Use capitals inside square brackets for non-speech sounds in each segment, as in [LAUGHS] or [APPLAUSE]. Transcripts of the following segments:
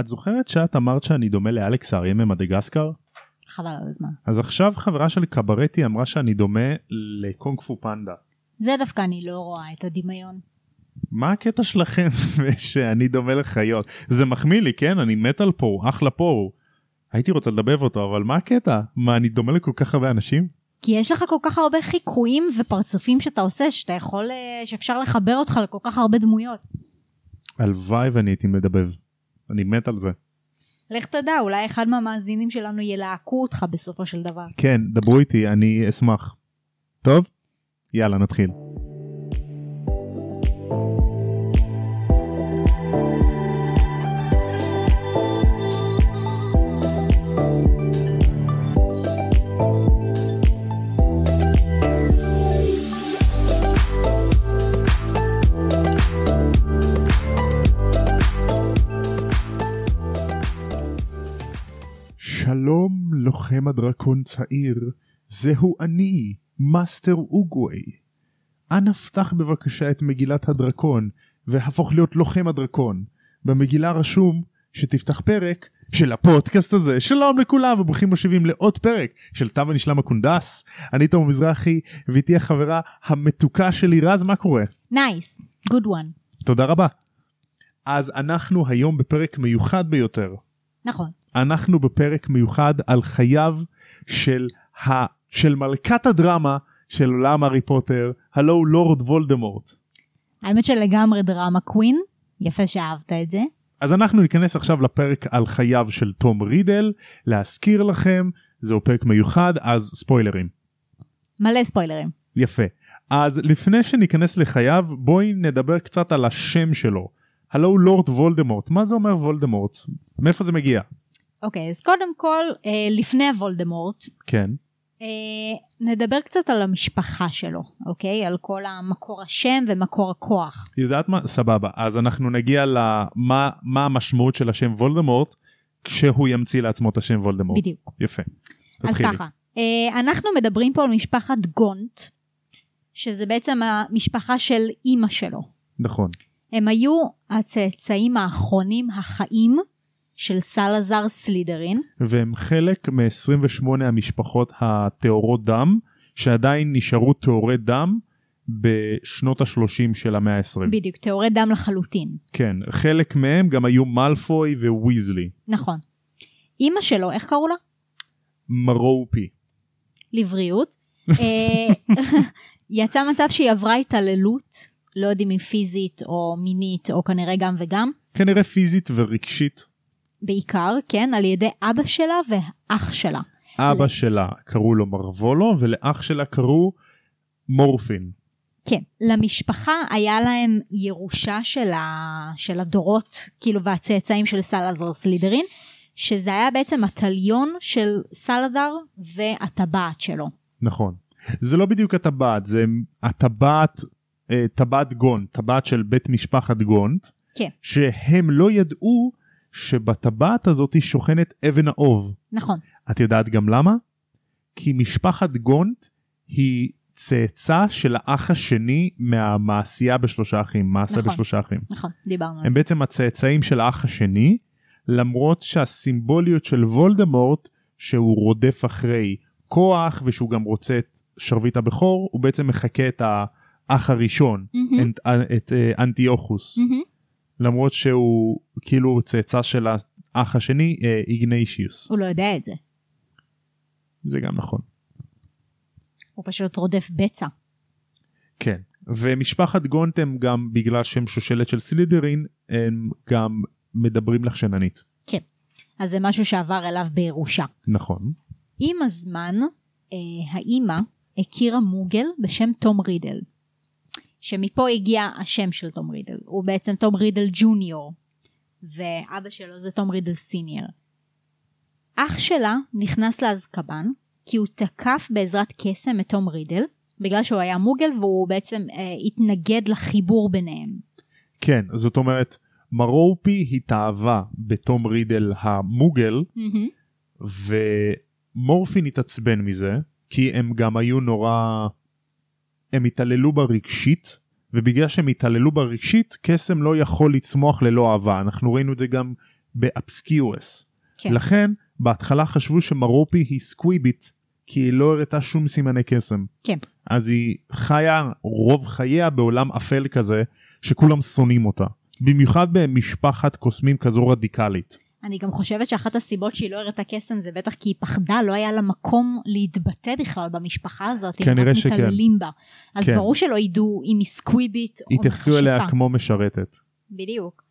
את זוכרת שאת אמרת שאני דומה לאלכס האריה ממדגסקר? חבל על הזמן. אז עכשיו חברה של קברטי אמרה שאני דומה לקונג פו פנדה. זה דווקא אני לא רואה את הדמיון. מה הקטע שלכם [LAUGHS] שאני דומה לחיות? זה מחמיא לי, כן? אני מת על פור, אחלה פור. הייתי רוצה לדבב אותו, אבל מה הקטע? מה, אני דומה לכל כך הרבה אנשים? כי יש לך כל כך הרבה חיקויים ופרצופים שאתה עושה, שאתה יכול, אה, שאפשר לחבר אותך לכל כך הרבה דמויות. הלוואי ואני הייתי מדבב. אני מת על זה. לך תדע, אולי אחד מהמאזינים שלנו ילהקו אותך בסופו של דבר. כן, דברו איתי, אני אשמח. טוב? יאללה, נתחיל. שלום לוחם הדרקון צעיר, זהו אני, מאסטר אוגווי. אנא פתח בבקשה את מגילת הדרקון, והפוך להיות לוחם הדרקון. במגילה רשום שתפתח פרק של הפודקאסט הזה. שלום לכולם וברוכים השבים לעוד פרק של תם הנשלם הקונדס. אני תום מזרחי ואיתי החברה המתוקה שלי רז מה קורה? nice, good one. תודה רבה. אז אנחנו היום בפרק מיוחד ביותר. נכון. אנחנו בפרק מיוחד על חייו של, ה... של מלכת הדרמה של עולם הארי פוטר, הלו הוא לורד וולדמורט. האמת שלגמרי דרמה קווין, יפה שאהבת את זה. אז אנחנו ניכנס עכשיו לפרק על חייו של תום רידל, להזכיר לכם, זהו פרק מיוחד, אז ספוילרים. מלא ספוילרים. יפה. אז לפני שניכנס לחייו, בואי נדבר קצת על השם שלו. הלו הוא לורד וולדמורט, מה זה אומר וולדמורט? מאיפה זה מגיע? אוקיי, אז קודם כל, אה, לפני וולדמורט, כן. אה, נדבר קצת על המשפחה שלו, אוקיי? על כל המקור השם ומקור הכוח. יודעת מה? סבבה. אז אנחנו נגיע למה מה המשמעות של השם וולדמורט כשהוא ימציא לעצמו את השם וולדמורט. בדיוק. יפה. אז תתחילי. ככה, אה, אנחנו מדברים פה על משפחת גונט, שזה בעצם המשפחה של אימא שלו. נכון. הם היו הצאצאים האחרונים החיים של סלאזר סלידרין. והם חלק מ-28 המשפחות הטהורות דם שעדיין נשארו טהורי דם בשנות ה-30 של המאה ה-20. בדיוק, טהורי דם לחלוטין. כן, חלק מהם גם היו מאלפוי וויזלי. נכון. אימא שלו, איך קראו לה? מרופי. לבריאות. אה, [LAUGHS] יצא מצב שהיא עברה התעללות, לא יודעים אם פיזית או מינית או כנראה גם וגם, כנראה פיזית ורגשית. בעיקר, כן, על ידי אבא שלה ואח שלה. אבא ל- שלה קראו לו מרוולו ולאח שלה קראו מורפין. כן, למשפחה היה להם ירושה של, ה... של הדורות, כאילו, והצאצאים של סלאזר סלידרין, שזה היה בעצם הטליון של סלאדר והטבעת שלו. נכון. זה לא בדיוק הטבעת, זה הטבעת, אה, טבעת גונט, טבעת של בית משפחת גונט, כן. שהם לא ידעו שבטבעת הזאת שוכנת אבן האוב. נכון, את יודעת גם למה? כי משפחת גונט היא צאצא של האח השני מהמעשייה בשלושה אחים, מעשה נכון. בשלושה אחים. נכון, דיברנו על הם זה. בעצם הצאצאים של האח השני, למרות שהסימבוליות של וולדמורט, שהוא רודף אחרי כוח ושהוא גם רוצה את שרביט הבכור, הוא בעצם מחקה את האח הראשון, מהמם, את, את אה, אנטיוכוס, מהמם. למרות שהוא כאילו צאצא של האח השני, אה, איגניישיוס. הוא לא יודע את זה, זה גם נכון. הוא פשוט רודף בצע. כן. ומשפחת גונט הם גם בגלל שהם שושלת של סלידרין הם גם מדברים לחשננית. אז זה משהו שעבר אליו בירושה. נכון. עם הזמן, אה, האימא הכירה מוגל בשם תום רידל. שמפה הגיע השם של תום רידל. הוא בעצם תום רידל ג'וניור, ואבא שלו זה תום רידל סיניור. אח שלה נכנס לאזקבן, כי הוא תקף בעזרת קסם את תום רידל, בגלל שהוא היה מוגל והוא בעצם אה, התנגד לחיבור ביניהם. כן, זאת אומרת, מרופי התאהבה בתום רידל המוגל, ומורפין התעצבן מזה, כי הם גם היו נורא... הם התעללו בה רגשית, ובגלל שהם התעללו בה רגשית, קסם לא יכול לצמוח ללא אהבה. אנחנו ראינו את זה גם באבסקיורס. כן. לכן בהתחלה חשבו שמרופי היא סקוויבית כי היא לא הראתה שום סימני קסם. כן. אז היא חיה רוב חייה בעולם אפל כזה שכולם שונאים אותה. במיוחד במשפחת קוסמים כזו רדיקלית. אני גם חושבת שאחת הסיבות שהיא לא הראתה קסם זה בטח כי היא פחדה, לא היה לה מקום להתבטא בכלל במשפחה הזאת, כנראה שכן. מתעללים בה. אז כן. ברור שלא ידעו אם היא סקוויבית או התייחסו מכשפה. אליה כמו משרתת. בדיוק.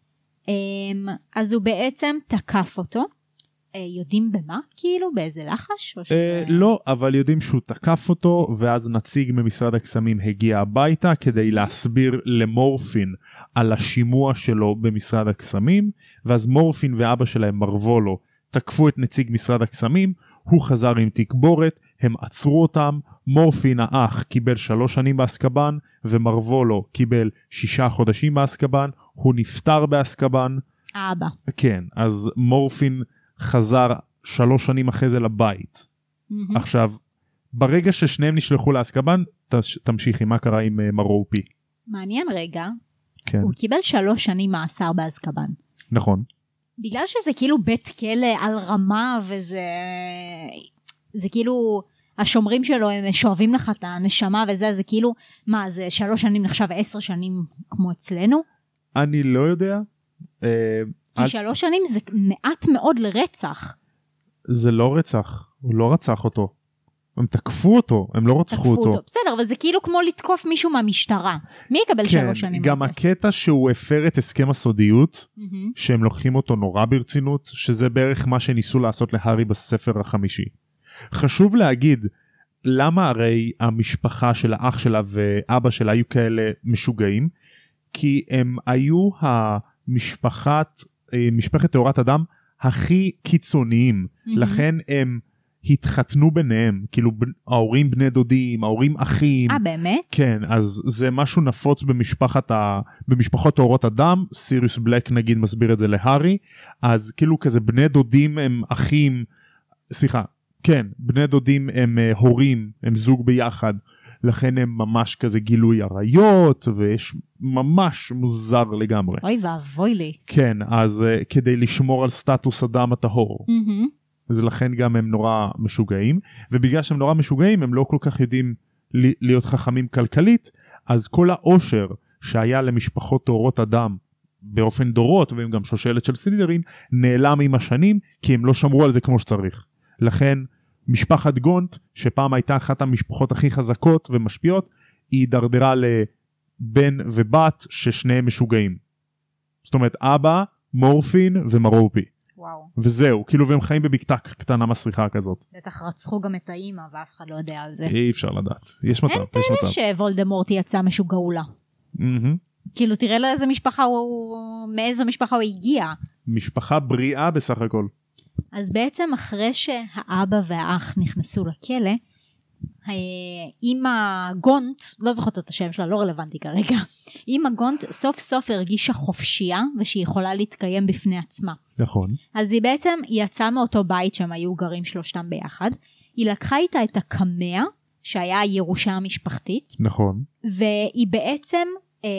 אמ, אז הוא בעצם תקף אותו. אה, יודעים במה? כאילו? באיזה לחש? או שזה... אה, לא, אבל יודעים שהוא תקף אותו, ואז נציג ממשרד הקסמים הגיע הביתה כדי להסביר למורפין על השימוע שלו במשרד הקסמים, ואז מורפין ואבא שלהם מרוולו תקפו את נציג משרד הקסמים, הוא חזר עם תגבורת, הם עצרו אותם, מורפין האח קיבל שלוש שנים באסקבן, ומרוולו קיבל שישה חודשים באסקבן, הוא נפטר באסקבן, האבא. כן, אז מורפין חזר שלוש שנים אחרי זה לבית. מהמם. עכשיו, ברגע ששניהם נשלחו לאסקבן, תמשיכי, מה קרה עם אה, מרופי? מעניין רגע, כן, הוא קיבל שלוש שנים מאסר באזקבן. נכון. בגלל שזה כאילו בית כלא על רמה וזה זה כאילו השומרים שלו הם שואבים לך את הנשמה וזה זה כאילו מה זה שלוש שנים נחשב עשר שנים כמו אצלנו אני לא יודע. אה, כי אל- שלוש שנים זה מעט מאוד לרצח זה לא רצח, הוא לא רצח אותו. הם תקפו אותו, הם לא רצחו אותו. אותו בסדר אבל זה כאילו כמו לתקוף מישהו מהמשטרה מי יקבל כן, שלוש שנים גם על זה? הקטע שהוא הפר את הסכם הסודיות, מהמם. שהם לוקחים אותו נורא ברצינות, שזה בערך מה שניסו לעשות להארי בספר החמישי. חשוב להגיד, למה הרי המשפחה של האח שלה ואבא שלה היו כאלה משוגעים? כי הם היו המשפחת, אה, משפחת טהורת אדם הכי קיצוניים, מהמם. לכן הם התחתנו ביניהם, כאילו ההורים בני דודים, ההורים אחים. אה באמת? כן, אז זה משהו נפוץ במשפחת ה... במשפחות טהורות אדם, סיריוס בלק נגיד מסביר את זה להארי, אז כאילו כזה בני דודים הם אחים, סליחה, כן, בני דודים הם uh, הורים, הם זוג ביחד, לכן הם ממש כזה גילוי עריות, ויש ממש מוזר לגמרי. אוי ואבוי לי. כן, אז uh, כדי לשמור על סטטוס אדם הטהור. מהמם. אז לכן גם הם נורא משוגעים ובגלל שהם נורא משוגעים הם לא כל כך יודעים להיות חכמים כלכלית אז כל העושר שהיה למשפחות טהורות אדם באופן דורות והם גם שושלת של סלידרין נעלם עם השנים כי הם לא שמרו על זה כמו שצריך. לכן משפחת גונט שפעם הייתה אחת המשפחות הכי חזקות ומשפיעות היא הידרדרה לבן ובת ששניהם משוגעים. זאת אומרת אבא מורפין ומרופי. וואו. וזהו כאילו והם חיים בבקתה קטנה מסריחה כזאת בטח רצחו גם את האימא ואף אחד לא יודע על זה. אי אפשר לדעת יש מצב אין יש מצב שוולדמורט יצא משוגעולה. מהמם. כאילו תראה לאיזה משפחה הוא, מאיזו משפחה הוא הגיע. משפחה בריאה בסך הכל אז בעצם אחרי שהאבא והאח נכנסו לכלא, אימא גונט, לא זוכרת את השם שלה, לא רלוונטי כרגע, [LAUGHS] אימא גונט סוף סוף הרגישה חופשייה ושהיא יכולה להתקיים בפני עצמה. נכון. אז היא בעצם יצאה מאותו בית שהם היו גרים שלושתם ביחד, היא לקחה איתה את הקמע, שהיה הירושה המשפחתית, נכון. והיא בעצם אה,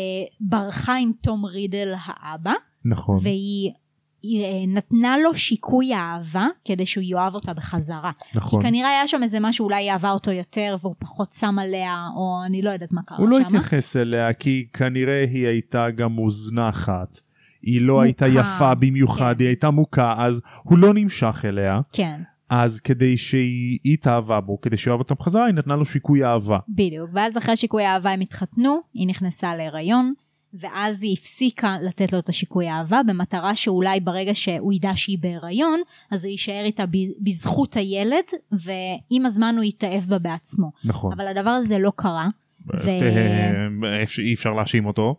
ברחה עם תום רידל האבא, נכון. והיא היא, אה, נתנה לו שיקוי אהבה כדי שהוא יאהב אותה בחזרה. נכון כי כנראה היה שם איזה משהו, אולי אהבה אותו יותר והוא פחות שם עליה, או אני לא יודעת מה קרה הוא לא שם. התייחס אליה כי כנראה היא הייתה גם מוזנחת היא לא מוכה, הייתה יפה במיוחד כן. היא הייתה מוכה אז הוא לא נמשך אליה כן, אז כדי שהיא היא תאהבה בו כדי שיאהב אותה בחזרה היא נתנה לו שיקוי אהבה בדיוק. ואז אחרי שיקוי האהבה הם התחתנו, היא נכנסה להיריון, ואז היא הפסיקה לתת לו את השיקוי האהבה, במטרה שאולי ברגע שהוא ידע שהיא בהיריון, אז הוא יישאר איתה בזכות הילד, ועם הזמן הוא יתאהב בה בעצמו. נכון אבל הדבר הזה לא קרה. ו- אה, אי אפשר להאשים אותו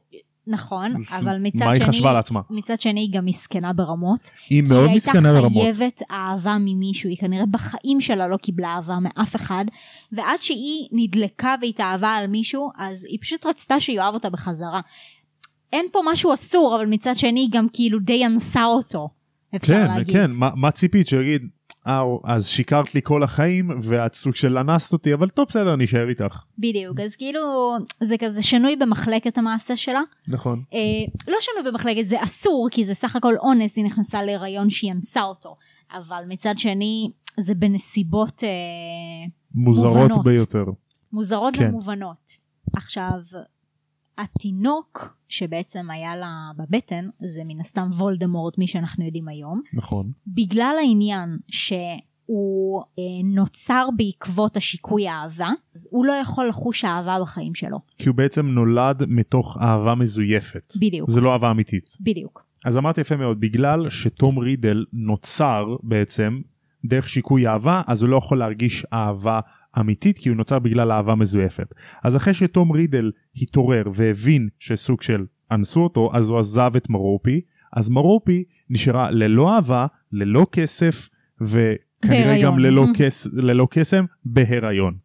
נכון, אבל מצד מה היא שני, חשבה לעצמה מצד שני היא גם מסכנה ברמות. היא כי מאוד היא מסכנה הייתה ברמות חייבת אהבה ממישהו, היא כנראה בחיים שלה לא קיבלה אהבה מאף אחד, ועד שהיא נדלקה והתאהבה על מישהו, אז היא פשוט רצתה שיאהב אותה בחזרה. אין פה משהו אסור, אבל מצד שני גם כאילו די אנסה אותו, אפשר כן להגיד. כן מה, מה ציפית שיגיד אה, אז שיקרת לי כל החיים ואת סוג של אנסת אותי אבל טוב בסדר אני אשאר איתך. בדיוק, אז כאילו זה כזה שנוי במחלקת המעשה שלה. נכון. אה, לא שנוי במחלקת, זה אסור, כי זה סך הכל אונס, היא נכנסה להיריון שהיא אנסה אותו. אבל מצד שני, זה בנסיבות אה, מוזרות מובנות. ביותר. מוזרות כן. ומובנות. עכשיו, התינוק שבעצם היה לה בבטן, זה מן הסתם וולדמורט, מי שאנחנו יודעים היום. נכון. בגלל העניין שהוא אה, נוצר בעקבות השיקוי האהבה, אז הוא לא יכול לחוש אהבה בחיים שלו. כי הוא בעצם נולד מתוך אהבה מזויפת. בדיוק, זה לא אהבה אמיתית. בדיוק. אז אמרת יפה מאוד בגלל שתום רידל נוצר בעצם דרך שיקוי אהבה אז הוא לא יכול להרגיש אהבה אמיתית כי הוא נוצר בגלל אהבה מזויפת. אז אחרי שתום רידל התעורר והבין שסוג של אנסו אותו אז הוא עזב את מרופי אז מרופי נשארה ללא אהבה ללא כסף וכנראה בהיריון. גם ללא, [LAUGHS] כס, ללא קסם בהיריון.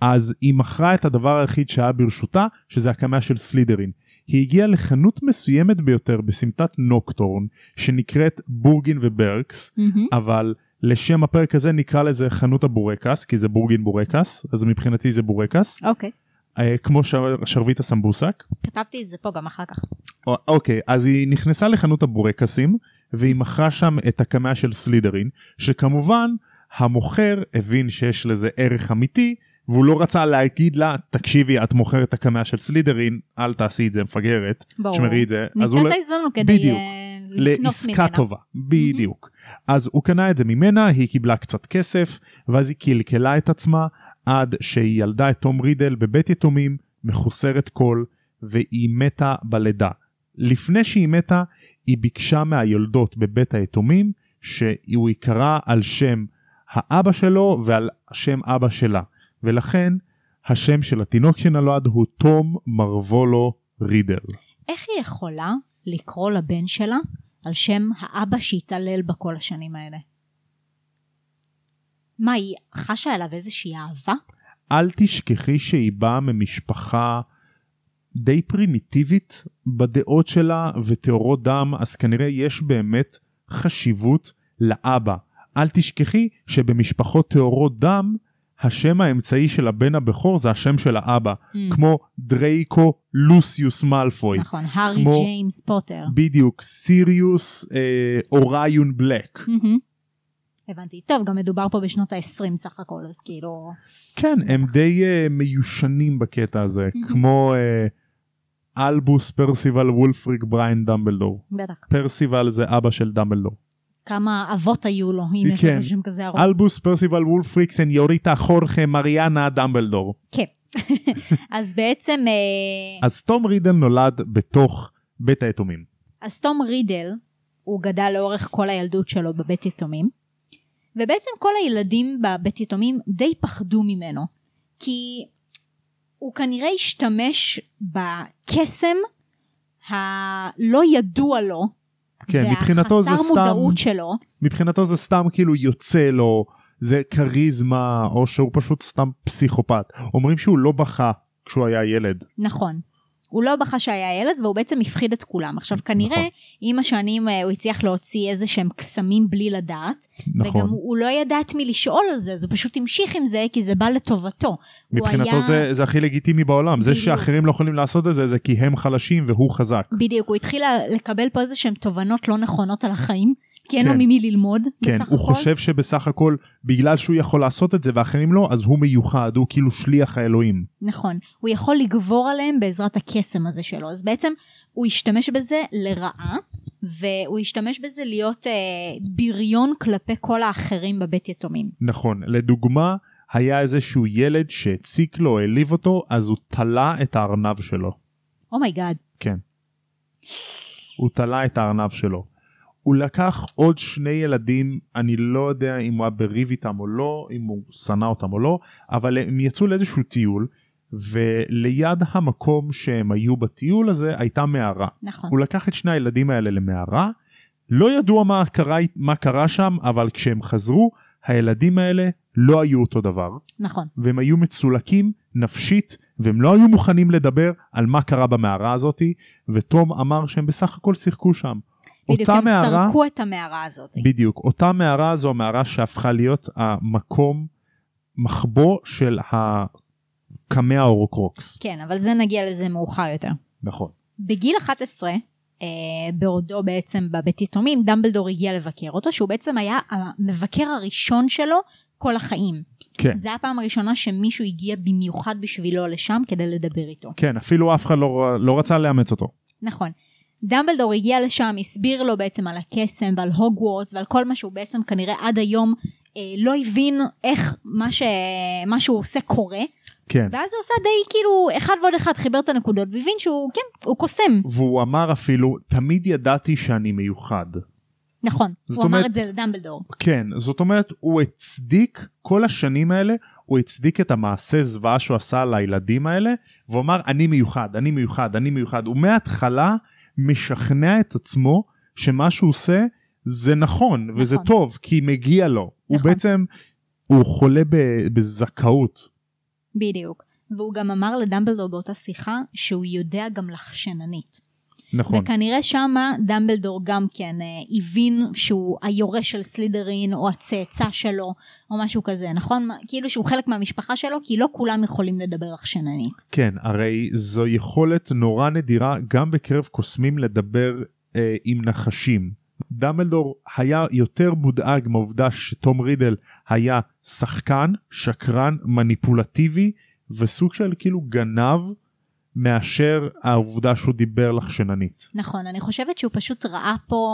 אז היא מכרה את הדבר היחיד שהיה ברשותה שזה הקמה של סלידרין. היא הגיעה לחנות מסוימת ביותר בסמטת נוקטורן שנקראת בורגין וברקס מהמם. אבל לשם הפרק הזה נקרא לזה חנות הבורקס כי זה בורגין בורקס אז מבחינתי זה בורקס אוקיי, אה, כמו שר, שרביט הסמבוסק. כתבתי את זה פה גם אחר כך. א- אוקיי אז היא נכנסה לחנות הבורקסים והיא מכרה שם את הקמע של סלידרין שכמובן המוכר הבין שיש לזה ערך אמיתי והוא לא רצה להגיד לה תקשיבי את מוכרת הקמע של סלידרין אל תעשי את זה מפגרת ברור. תשמרי את זה ניצל הוא את לא- ההזדמנות כדי בדיוק. אה, לקנות לעסקה ממנה. טובה בדיוק אז הוא קנה את זה ממנה היא קיבלה קצת כסף ואז היא קלקלה את עצמה עד שהיא ילדה את תום רידל בבית יתומים מחוסרת כל והיא מתה בלידה לפני שהיא מתה היא ביקשה מהיולדות בבית היתומים שהוא ייקרא על שם האבא שלו ועל שם אבא שלה ולכן השם של התינוק שנולד הוא תום מרוולו רידל. איך היא יכולה לקרוא לבן שלה על שם האבא שהתעלל בה כל השנים האלה? מה, היא חשה אליו איזושהי אהבה? אל תשכחי שהיא באה ממשפחה די פרימיטיבית בדעות שלה וטהורות דם אז כנראה יש באמת חשיבות לאבא. אל תשכחי שבמשפחות טהורות דם השם האמצעי של הבן הבכור זה השם של האבא Mm, כמו דרייקו לוסיוס מאלפוי נכון, הארי כמו- ג'יימס פוטר. בדיוק סיריוס אה, אוריון בלק מהמם. הבנתי. טוב, גם מדובר פה בשנות ה-20 סך הכל, אז כאילו... כן הם די אה, מיושנים בקטע הזה כמו אה, אלבוס פרסיבל וולפריק בריין דמבלדור בטח. פרסיבל זה אבא של דמבלדור כמה אבות היו לו, אם יש כן. לו שם כזה ארוך. אלבוס פרסיבל וולפריק סניוריטה חורכה מריאנה דמבלדור כן. [LAUGHS] אז בעצם, אה, אז תום רידל נולד בתוך בית היתומים אז תום רידל, הוא גדל לאורך כל הילדות שלו בבית יתומים, ובעצם כל הילדים בבית יתומים די פחדו ממנו, כי הוא כנראה השתמש בקסם הלא ידוע לו, כן מבחינתו זה והחסר סתם מודעות שלו, מבחינתו זה סתם כאילו יוצא לו זה כריזמה או שהוא פשוט סתם פסיכופת. אומרים שהוא לא בכה כשהוא היה ילד. נכון. הוא לא בכה שהיה ילד והוא בעצם הפחיד את כולם. עכשיו כנראה נכון. עם השנים אה, הוא הצליח להוציא איזה שהם קסמים בלי לדעת, נכון וגם הוא, לא ידע את מי לשאול על זה, אז הוא פשוט המשיך עם זה כי זה בא לטובתו. מבחינתו היה- זה, זה הכי לגיטימי בעולם זה בדיוק. שאחרים לא יכולים לעשות את זה זה כי הם חלשים והוא חזק בדיוק, הוא התחיל לקבל פה איזה שהם תובנות לא נכונות על החיים, כי אין לו כן. ממי ללמוד כן בסך הוא הכל. חושב שבסך הכל בגלל שהוא יכול לעשות את זה ואחרים לא אז הוא מיוחד הוא כאילו שליח האלוהים נכון. הוא יכול לגבור עליהם בעזרת הקסם הזה שלו. אז בעצם הוא השתמש בזה לרעה, והוא השתמש בזה להיות אה, בריון כלפי כל האחרים בבית יתומים. נכון לדוגמה היה איזשהו ילד שהציק לו העליב אותו אז הוא תלה את הארנב שלו oh my god. כן. הוא תלה את הארנב שלו. הוא לקח עוד שני ילדים אני לא יודע אם הוא היה בריב איתם או לא אם הוא שנא אותם או לא אבל הם יצאו לאיזשהו טיול וליד המקום שהם היו בטיול הזה הייתה מערה. נכון. הוא לקח את שני הילדים האלה למערה לא ידוע מה קרה, מה קרה שם אבל כשהם חזרו הילדים האלה לא היו אותו דבר נכון. והם היו מצולקים נפשית והם לא היו מוכנים לדבר על מה קרה במערה הזאתי ותום אמר שהם בסך הכל שיחקו שם. בדיוק, הם מערה, סרקו את המערה הזאת. בדיוק, אותה מערה זו המערה שהפכה להיות המקום מחבוא של הקמע ההורקרוקס. כן, אבל זה נגיע לזה מאוחר יותר. נכון. בגיל 11, אה, בעודו בעצם בבית יתומים, דמבלדור הגיע לבקר אותו, שהוא בעצם היה המבקר הראשון שלו כל החיים. כן. זה הפעם הראשונה שמישהו הגיע במיוחד בשבילו לשם כדי לדבר איתו. כן, אפילו אף אחד לא, לא רצה לאמץ אותו. נכון. דמבלדור הגיע לשם, הסביר לו בעצם על הקסם ועל הוגוורטס ועל כל מה שהוא בעצם כנראה עד היום אה, לא הבין איך מה, ש... מה שהוא עושה קורה. כן. ואז הוא עשה די כאילו אחד ועוד אחד חיבר את הנקודות והבין שהוא כן הוא קוסם והוא אמר אפילו, תמיד ידעתי שאני מיוחד. נכון הוא אמר אומרת- את זה לדמבלדור כן, זאת אומרת, הוא הצדיק, כל השנים האלה, הוא הצדיק את המעשה זוועה שהוא עשה לילדים האלה, והוא אמר, אני מיוחד, אני מיוחד, אני מיוחד. הוא מההתחלה משכנע את עצמו שמה שהוא עושה זה נכון, וזה נכון. טוב, כי מגיע לו. הוא נכון. בעצם, הוא חולה בזכאות. בדיוק והוא גם אמר לדמבלדור באותה שיחה שהוא יודע גם לחשננית נכון. וכנראה שמה דמבלדור גם כן אה, הבין שהוא היורש של סלידרין או הצאצא שלו או משהו כזה נכון כאילו שהוא חלק מהמשפחה שלו כי לא כולם יכולים לדבר לחשננית כן, הרי זו יכולת נורא נדירה גם בקרב קוסמים לדבר אה, עם נחשים. דמבלדור היה יותר מודאג מהעובדה שתום רידל היה שחקן, שקרן, מניפולטיבי וסוג של כאילו גנב מאשר העובדה שהוא דיבר לחשננית. נכון אני חושבת שהוא פשוט ראה פה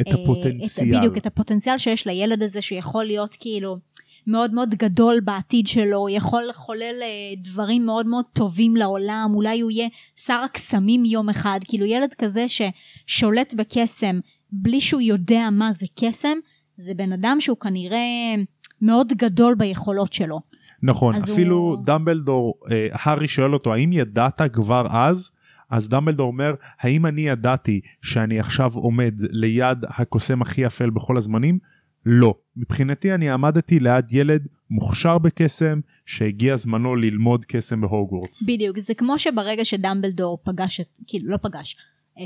את אה, הפוטנציאל. את, בדיוק את הפוטנציאל שיש לילד הזה שהוא יכול להיות כאילו מאוד מאוד גדול בעתיד שלו, הוא יכול לחולל אה, דברים מאוד מאוד טובים לעולם, אולי הוא יהיה שר הקסמים יום אחד, כאילו ילד כזה ששולט בקסם בלי שהוא יודע מה זה קסם, זה בן אדם שהוא כנראה מאוד גדול ביכולות שלו. נכון, אפילו הוא- דמבלדור, אה, הארי שואל אותו האם ידעת כבר אז? אז דמבלדור אומר האם אני ידעתי שאני עכשיו עומד ליד הקוסם הכי אפל בכל הזמנים? לא. מבחינתי אני עמדתי ליד ילד מוכשר בקסם שהגיע זמנו ללמוד קסם בהוגוורטס. בדיוק, זה כמו שברגע שדמבלדור פגש את, כאילו לא פגש, אה,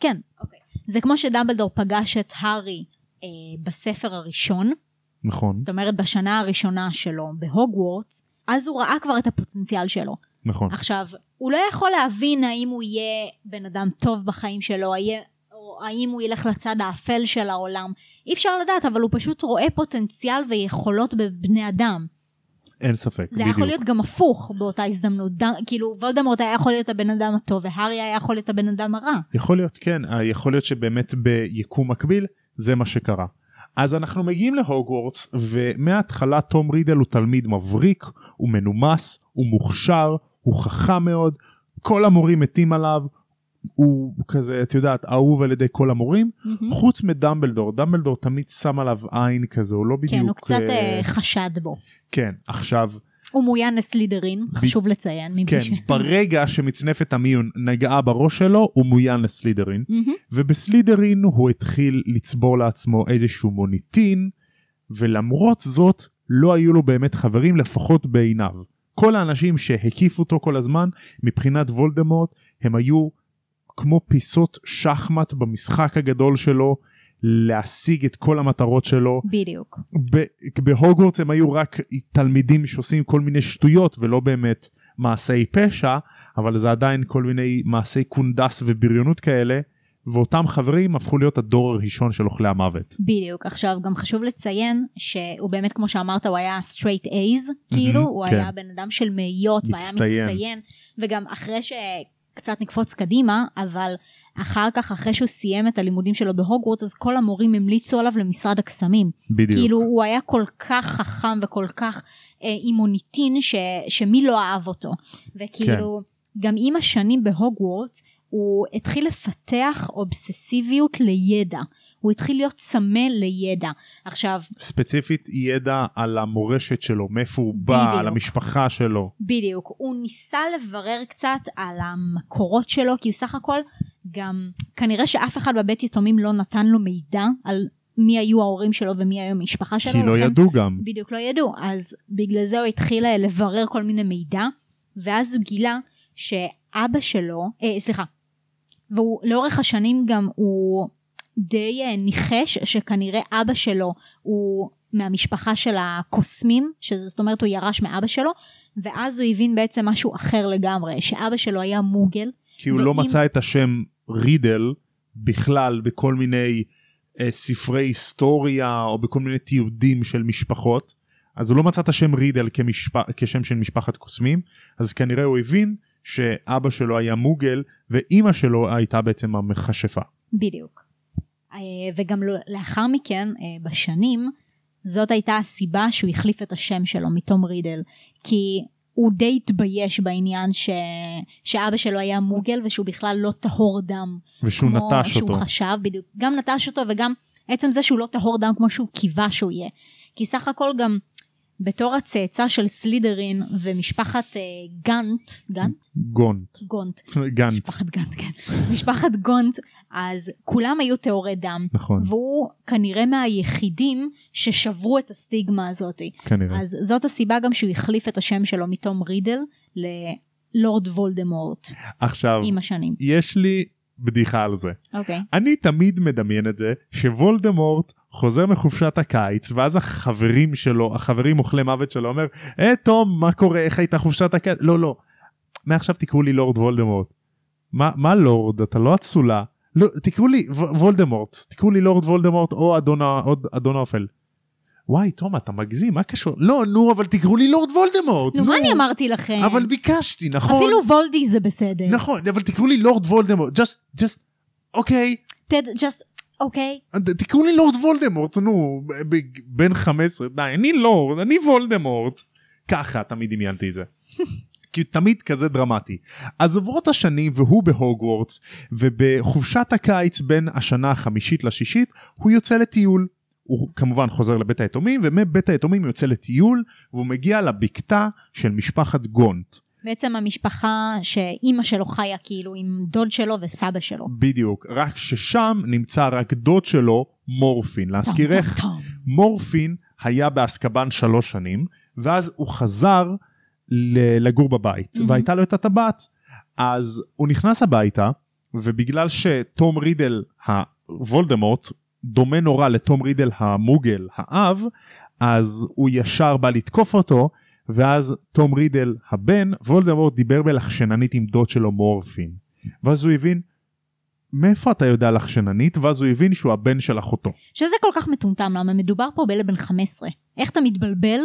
כן, אוקיי. זה כמו שדמבלדור פגש את הארי אה, בספר הראשון, נכון, זאת אומרת בשנה הראשונה שלו בהוגוורטס, אז הוא ראה כבר את הפוטנציאל שלו. נכון. עכשיו, הוא לא יכול להבין האם הוא יהיה בן אדם טוב בחיים שלו, היה- או האם הוא ילך לצד האפל של העולם. אי אפשר לדעת, אבל הוא פשוט רואה פוטנציאל ויכולות בבני אדם. אין ספק, זה היה יכול בדיוק. להיות גם הפוך באותה הזדמנות, ד... כאילו וולדמורט היה יכול להיות הבן אדם הטוב והארי היה יכול להיות הבן אדם הרע. יכול להיות כן, יכול להיות שבאמת ביקום מקביל זה מה שקרה. אז אנחנו מגיעים להוגוורטס ומההתחלה תום רידל הוא תלמיד מבריק, הוא מנומס, הוא מוכשר, הוא חכם מאוד, כל המורים מתים עליו, הוא כזה את יודעת אהוב על ידי כל המורים, מהמם. חוץ מדמבלדור, דמבלדור תמיד שם עליו עין כזה, הוא לא בדיוק... כן, הוא קצת אה, חשד בו. כן, עכשיו, הוא מאוין לסלידרין, חשוב לציין. כן, ש- ברגע שמצנפת המיון נגעה בראש שלו, הוא מוין לסלידרין. מהמם. ובסלידרין הוא התחיל לצבור לעצמו איזשהו מוניטין ולמרות זאת לא היו לו באמת חברים לפחות בעיניו. כל האנשים שהקיפו אותו כל הזמן מבחינת וולדמורט הם היו כמו פיסות שחמט במשחק הגדול שלו להשיג את כל המטרות שלו. בדיוק. בהוגוורטס הם היו רק תלמידים שעושים כל מיני שטויות ולא באמת מעשי פשע אבל זה עדיין כל מיני מעשי קונדס ובריונות כאלה ואותם חברים הפכו להיות הדור הראשון של אוכלי המוות. בדיוק. עכשיו גם חשוב לציין שהוא באמת כמו שאמרת הוא היה straight A's כאילו, הוא כן. היה בן אדם של מאיות והיה מצטיין. וגם אחרי שקצת נקפוץ קדימה, אבל אחר כך אחרי שהוא סיים את הלימודים שלו בהוגוורטס אז כל המורים המליצו עליו למשרד הקסמים. בדיוק. כאילו הוא היה כל כך חכם וכל כך אה, עם מוניטין ש, שמי לא אהב אותו. וכאילו כן. גם עם השנים בהוגוורטס הוא התחיל לפתח אובססיביות לידע. הוא התחיל להיות צמא לידע. עכשיו ספציפית ידע על המורשת שלו מאיפה הוא בא בדיוק. על המשפחה שלו. בדיוק הוא ניסה לברר קצת על המקורות שלו כי הוא סך הכל גם כנראה שאף אחד בבית יתומים לא נתן לו מידע על מי היו ההורים שלו ומי היו המשפחה שלו. כי לא לכן- ידעו גם. בדיוק לא ידעו אז בגלל זה הוא התחיל אה, לברר כל מיני מידע ואז הוא גילה שאבא שלו אה, סליחה והוא לאורך השנים גם הוא די אה, ניחש שכנראה אבא שלו הוא מהמשפחה של הקוסמים, שזאת אומרת הוא ירש מאבא שלו, ואז הוא הבין בעצם משהו אחר לגמרי, שאבא שלו היה מוגל. כי הוא לא ואם- מצא את השם רידל בכלל בכל מיני אה, ספרי היסטוריה או בכל מיני תיעודים של משפחות אז הוא לא מצא את השם רידל כמשפ... כשם של משפחת קוסמים אז כנראה הוא הבין שאבא שלו היה מוגל ואימא שלו הייתה בעצם המכשפה. בדיוק. אה, וגם לא- לאחר מכן, אה, בשנים, זאת הייתה הסיבה שהוא החליף את השם שלו מתום רידל, כי הוא די התבייש בעניין ש... שאבא שלו היה מוגל ושהוא בכלל לא טהור דם. ושהוא כמו נטש שהוא אותו. חשב, בדיוק. גם נטש אותו וגם עצם זה שהוא לא טהור דם כמו שהוא קיווה שהוא יהיה. כי סך הכל גם בתור הצאצא של סלידרין ומשפחת אה, גאנט, גאנט? גונט. גונט. גנץ. משפחת גאנט, כן. משפחת גונט, אז כולם היו טהורי דם. נכון והוא כנראה מהיחידים ששברו את הסטיגמה הזאת. כנראה. אז זאת הסיבה גם שהוא החליף את השם שלו מתום רידל ללורד וולדמורט עכשיו עם השנים. יש לי בדיחה על זה. אוקיי. אני תמיד מדמיין את זה שוולדמורט חוזר מחופשת הקיץ ואז החברים שלו החברים אוכלי מוות שלו אומר אה תום מה קורה איך הייתה חופשת הקיץ לא לא. מעכשיו תקראו לי לורד וולדמורט. מה מה לורד אתה לא אצולה. לא תקראו לי ו- וולדמורט תקראו לי לורד וולדמורט או אדון אדון האופל. וואי תום אתה מגזים מה קשור לא נו אבל תקראו לי לורד וולדמורט נו מה אני אמרתי לכם? אבל ביקשתי נכון אפילו וולדי זה בסדר. נכון אבל תקראו לי לורד וולדמורט just just אוקיי תד just אוקיי. תקראו לי לורד וולדמורט נו בן 15 די אני לורד אני וולדמורט ככה תמיד דמיינתי את זה. [LAUGHS] כי הוא תמיד כזה דרמטי. אז עוברות השנים והוא בהוגוורטס ובחופשת הקיץ בין השנה החמישית לשישית הוא יוצא לטיול. הוא כמובן חוזר לבית היתומים ומבית היתומים יוצא לטיול והוא מגיע לבקתה של משפחת גונט. בעצם המשפחה שאימא שלו חיה כאילו עם דוד שלו וסבא שלו. בדיוק רק ששם נמצא רק דוד שלו מורפין להזכירך. מורפין היה באסקבן שלוש שנים ואז הוא חזר לגור בבית מהמם. והייתה לו את הטבעת אז הוא נכנס הביתה ובגלל שתום רידל הוולדמורט דומה נורא לתום רידל המוגל האב אז הוא ישר בא לתקוף אותו ואז תום רידל הבן וולדמורט דיבר בלחשננית עם דוד שלו מורפין ואז הוא הבין מאיפה אתה יודע לחשננית ואז הוא הבין שהוא הבן של אחותו. שזה כל כך מטומטם למה מדובר פה בילד בן 15. איך אתה מתבלבל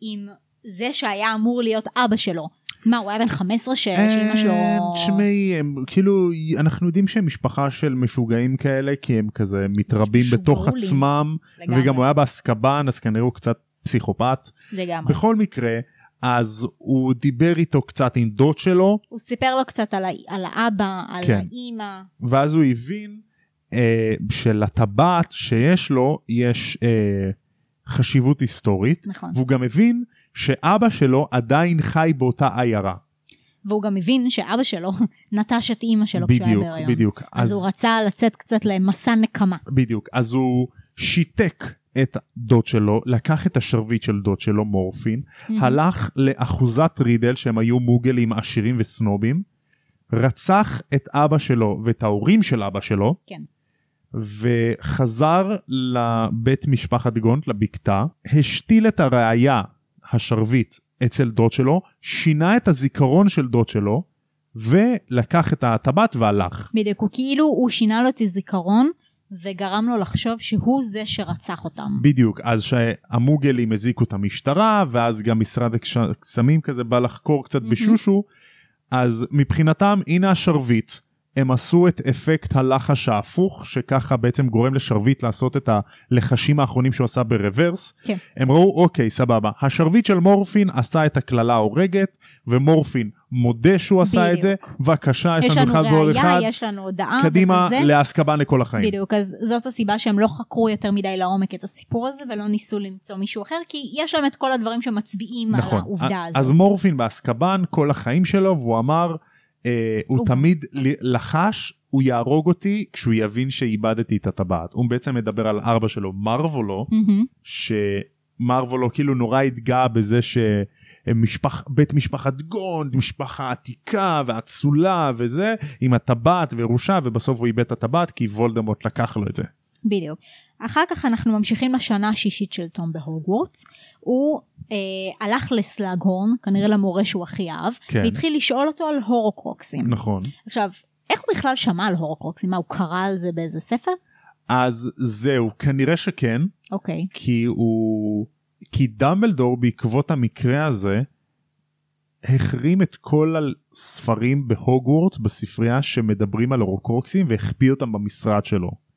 עם זה שהיה אמור להיות אבא שלו? מה הוא היה בן 15 ש... שאימא שלו... אה, תשמעי הם כאילו אנחנו יודעים שהם משפחה של משוגעים כאלה כי הם כזה מתרבים בתוך. עצמם לגמרי. וגם הוא היה באסקבן אז כנראה הוא קצת פסיכופת לגמרי. בכל מקרה אז הוא דיבר איתו קצת עם דוד שלו הוא סיפר לו קצת על, ה... על האבא, על כן. האימא. ואז הוא הבין אה, שלטבעת שיש לו יש אה, חשיבות היסטורית נכון. והוא גם הבין שאבא שלו עדיין חי באותה עיירה. והוא גם הבין שאבא שלו [LAUGHS] נטש את אימא שלו כשהוא היה בדיוק בהיריון. בדיוק אז הוא רצה לצאת קצת למסע נקמה. בדיוק אז הוא שיתק את דוד שלו לקח את השרביט של דוד שלו מורפין הלך לאחוזת רידל שהם היו מוגלים עשירים וסנובים רצח את אבא שלו ואת ההורים של אבא שלו כן. וחזר לבית משפחת גונט לבקתה השתיל את הראייה השרביט אצל דוד שלו שינה את הזיכרון של דוד שלו ולקח את הטבעת והלך. בדיוק, הוא כאילו, הוא שינה לו את הזיכרון וגרם לו לחשוב שהוא זה שרצח אותם. בדיוק אז שהמוגלים הזיקו את המשטרה ואז גם משרד הקסמים כזה בא לחקור קצת. בשושו אז מבחינתם הנה השרביט הם עשו את אפקט הלחש ההפוך שככה בעצם גורם לשרביט לעשות את הלחשים האחרונים שהוא עשה ברוורס כן. הם ראו אוקיי סבבה השרביט של מורפין עשה את הקללה ההורגת ומורפין מודה שהוא עשה את זה בבקשה יש, יש לנו לנו אחד ועוד אחד ראייה, יש לנו הודאה, קדימה. לאסקבן לכל החיים. בדיוק, אז זאת הסיבה שהם לא חקרו יותר מדי לעומק את הסיפור הזה ולא ניסו למצוא מישהו אחר, כי יש להם את כל הדברים שמצביעים על נכון. העובדה הזאת. אז מורפין באסקבן כל החיים שלו והוא אמר אה, הוא הוא- תמיד ל- לחש הוא יהרוג אותי כשהוא יבין שאיבדתי את הטבעת. הוא בעצם מדבר על ארבע שלו מרוולו מהמם. שמרוולו כאילו נורא התגאה בזה משפח, בית משפחת גונד, משפחה עתיקה ואצולה וזה, עם הטבעת וירושה, ובסוף הוא איבד את הטבעת כי וולדמורט לקח לו את זה. בדיוק. אחר כך אנחנו ממשיכים לשנה השישית של תום בהוגוורטס. הוא אה, הלך לסלאגהורן, כנראה למורה שהוא הכי אהב, כן. והתחיל לשאול אותו על הורוקרוקסים. נכון. עכשיו, איך הוא בכלל שמע על הורוקרוקסים? מה, הוא קרא על זה באיזה ספר? אז זהו, כנראה שכן, אוקיי. כי הוא... כי דמבלדור בעקבות המקרה הזה החרים את כל הספרים בהוגוורטס בספרייה שמדברים על אורוקרוקסים והחביא אותם במשרד שלו.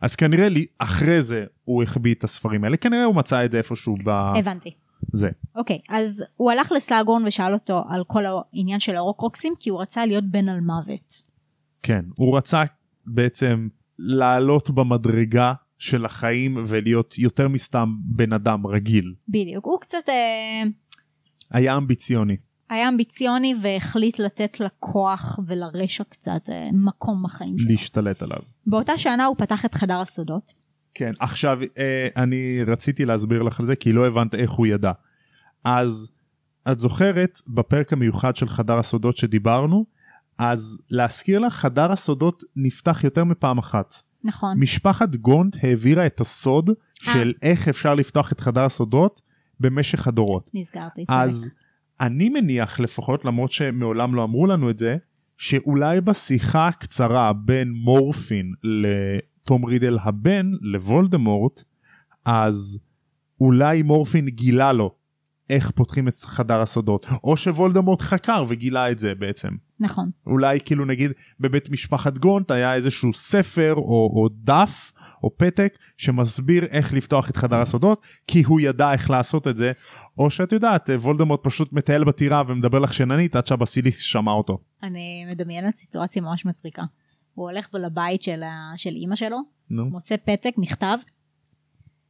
אז כנראה לי אחרי זה הוא החביא את הספרים האלה כנראה הוא מצא את זה איפשהו הבנתי. בזה. אוקיי, אז הוא הלך לסלאגורן ושאל אותו על כל העניין של האורוקרוקסים, כי הוא רצה להיות בן על מוות. כן הוא רצה בעצם לעלות במדרגה של החיים ולהיות יותר מסתם בן אדם רגיל. בדיוק. הוא קצת אה, היה אמביציוני. היה אמביציוני והחליט לתת לכוח ולרשע קצת אה, מקום בחיים שלו. להשתלט עליו. באותה שנה הוא פתח את חדר הסודות. כן עכשיו אה, אני רציתי להסביר לך על זה כי לא הבנת איך הוא ידע. אז את זוכרת בפרק המיוחד של חדר הסודות שדיברנו אז להזכיר לך חדר הסודות נפתח יותר מפעם אחת. נכון. משפחת גונט העבירה את הסוד של איך אפשר לפתוח את חדר הסודות במשך הדורות. נזכרתי. אז צודק. אני מניח לפחות למרות שמעולם לא אמרו לנו את זה שאולי בשיחה הקצרה בין מורפין לתום רידל הבן לוולדמורט אז אולי מורפין גילה לו איך פותחים את חדר הסודות או שוולדמורט חקר וגילה את זה בעצם נכון. אולי כאילו נגיד בבית משפחת גונט היה איזשהו ספר או, או דף או פתק שמסביר איך לפתוח את חדר הסודות כי הוא ידע איך לעשות את זה או שאת יודעת וולדמורט פשוט מטייל בטירה ומדבר לך שננית עד שהבסיליס שמע אותו. אני מדמיינת סיטואציה ממש מצחיקה. הוא הולך לבית של. של אימא שלו, נו. מוצא פתק, מכתב.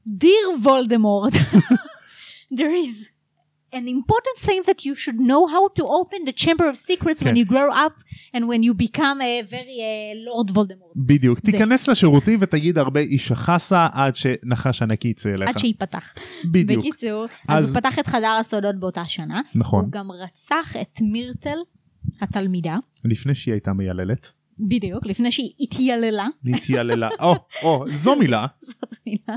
Dear Voldemort, [LAUGHS] there is an important thing that you should know how to open the chamber of secrets when כן. you grow up and when you become a very uh, Lord Voldemort. בדיוק זה. תיכנס לשירותים ותגיד הרבה אישה חסה עד שנחש ענקי יצא אליך. עד שייפתח. בדיוק. בקיצור, אז אז- הוא פתח את חדר הסודות באותה שנה. נכון הוא גם רצח את מירטל, התלמידה. לפני שהיא הייתה מייללת. בדיוק, לפני שהיא התייללה. להתייללה. או או זו מילה. [LAUGHS] זאת מילה.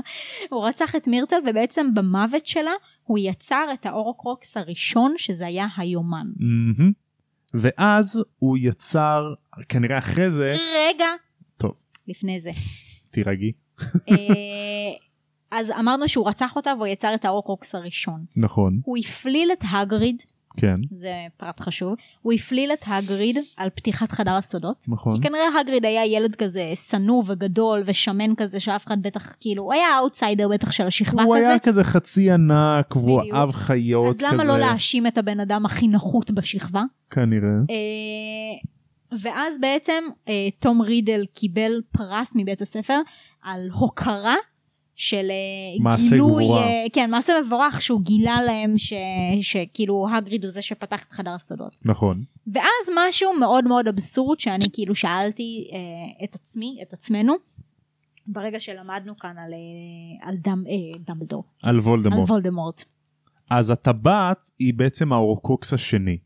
הוא רצח את מירטל ובעצם במוות שלה הוא יצר את ההורקרוקס הראשון שזה היה היומן. ואז הוא יצר כנראה אחרי זה רגע טוב לפני זה. תירגעי אה, אז אמרנו שהוא רצח אותה והוא יצר את ההורקרוקס הראשון. נכון הוא הפליל את האגריד, כן זה פרט חשוב, הוא הפליל את הגריד על פתיחת חדר הסודות. נכון כי כנראה הגריד היה ילד כזה שנוא וגדול ושמן כזה שאף אחד בטח כאילו הוא היה האוטסיידר בטח של השכבה הוא כזה. היה כזה חצי ענק והוא. אהב חיות אז למה כזה לא להאשים את הבן אדם הכי נחות בשכבה? כנראה אה, ואז בעצם אה, תום רידל קיבל פרס מבית הספר על הוקרה של אה, מעשה גילוי, גבורה. אה, כן מעשה מבורך שהוא גילה להם ש, שכאילו הגריד הוא זה שפתח את חדר הסודות. נכון ואז משהו מאוד מאוד אבסורד שאני כאילו שאלתי אה, את עצמי, את עצמנו, ברגע שלמדנו כאן על, אה, על דם, אה, דמבלדור, על על וולדמורט וולדמורט. אז הטבעת היא בעצם האורקוקס השני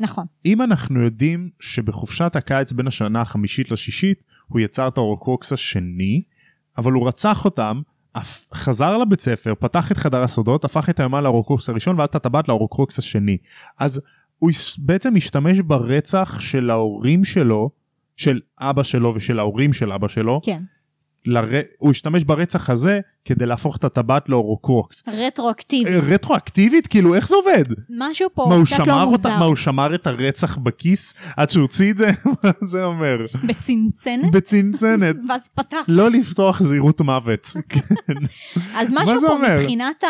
נכון, אם אנחנו יודעים שבחופשת הקיץ בין השנה החמישית לשישית הוא יצר את האורקוקס השני אבל הוא רצח אותם חזר לבית ספר פתח את חדר הסודות הפך את היומן לאורקוקס הראשון ואז את הטבעת לאורקוקס השני. אז הוא בעצם השתמש ברצח של ההורים שלו של אבא שלו ושל ההורים של אבא שלו כן, לר... הוא השתמש ברצח הזה כדי להפוך את הטבעת לאורקוקס רטרואקטיבי. אה, רטרואקטיבית כאילו איך זה עובד משהו פה מה קצת לא אותה מוזר. מה הוא שמר את הרצח בכיס עד שהוא הוציא את זה [LAUGHS] מה זה אומר בצנצנת בצנצנת [LAUGHS] ואז פתח. לא לפתוח זהירות מוות [LAUGHS] אז משהו פה אומר? מבחינת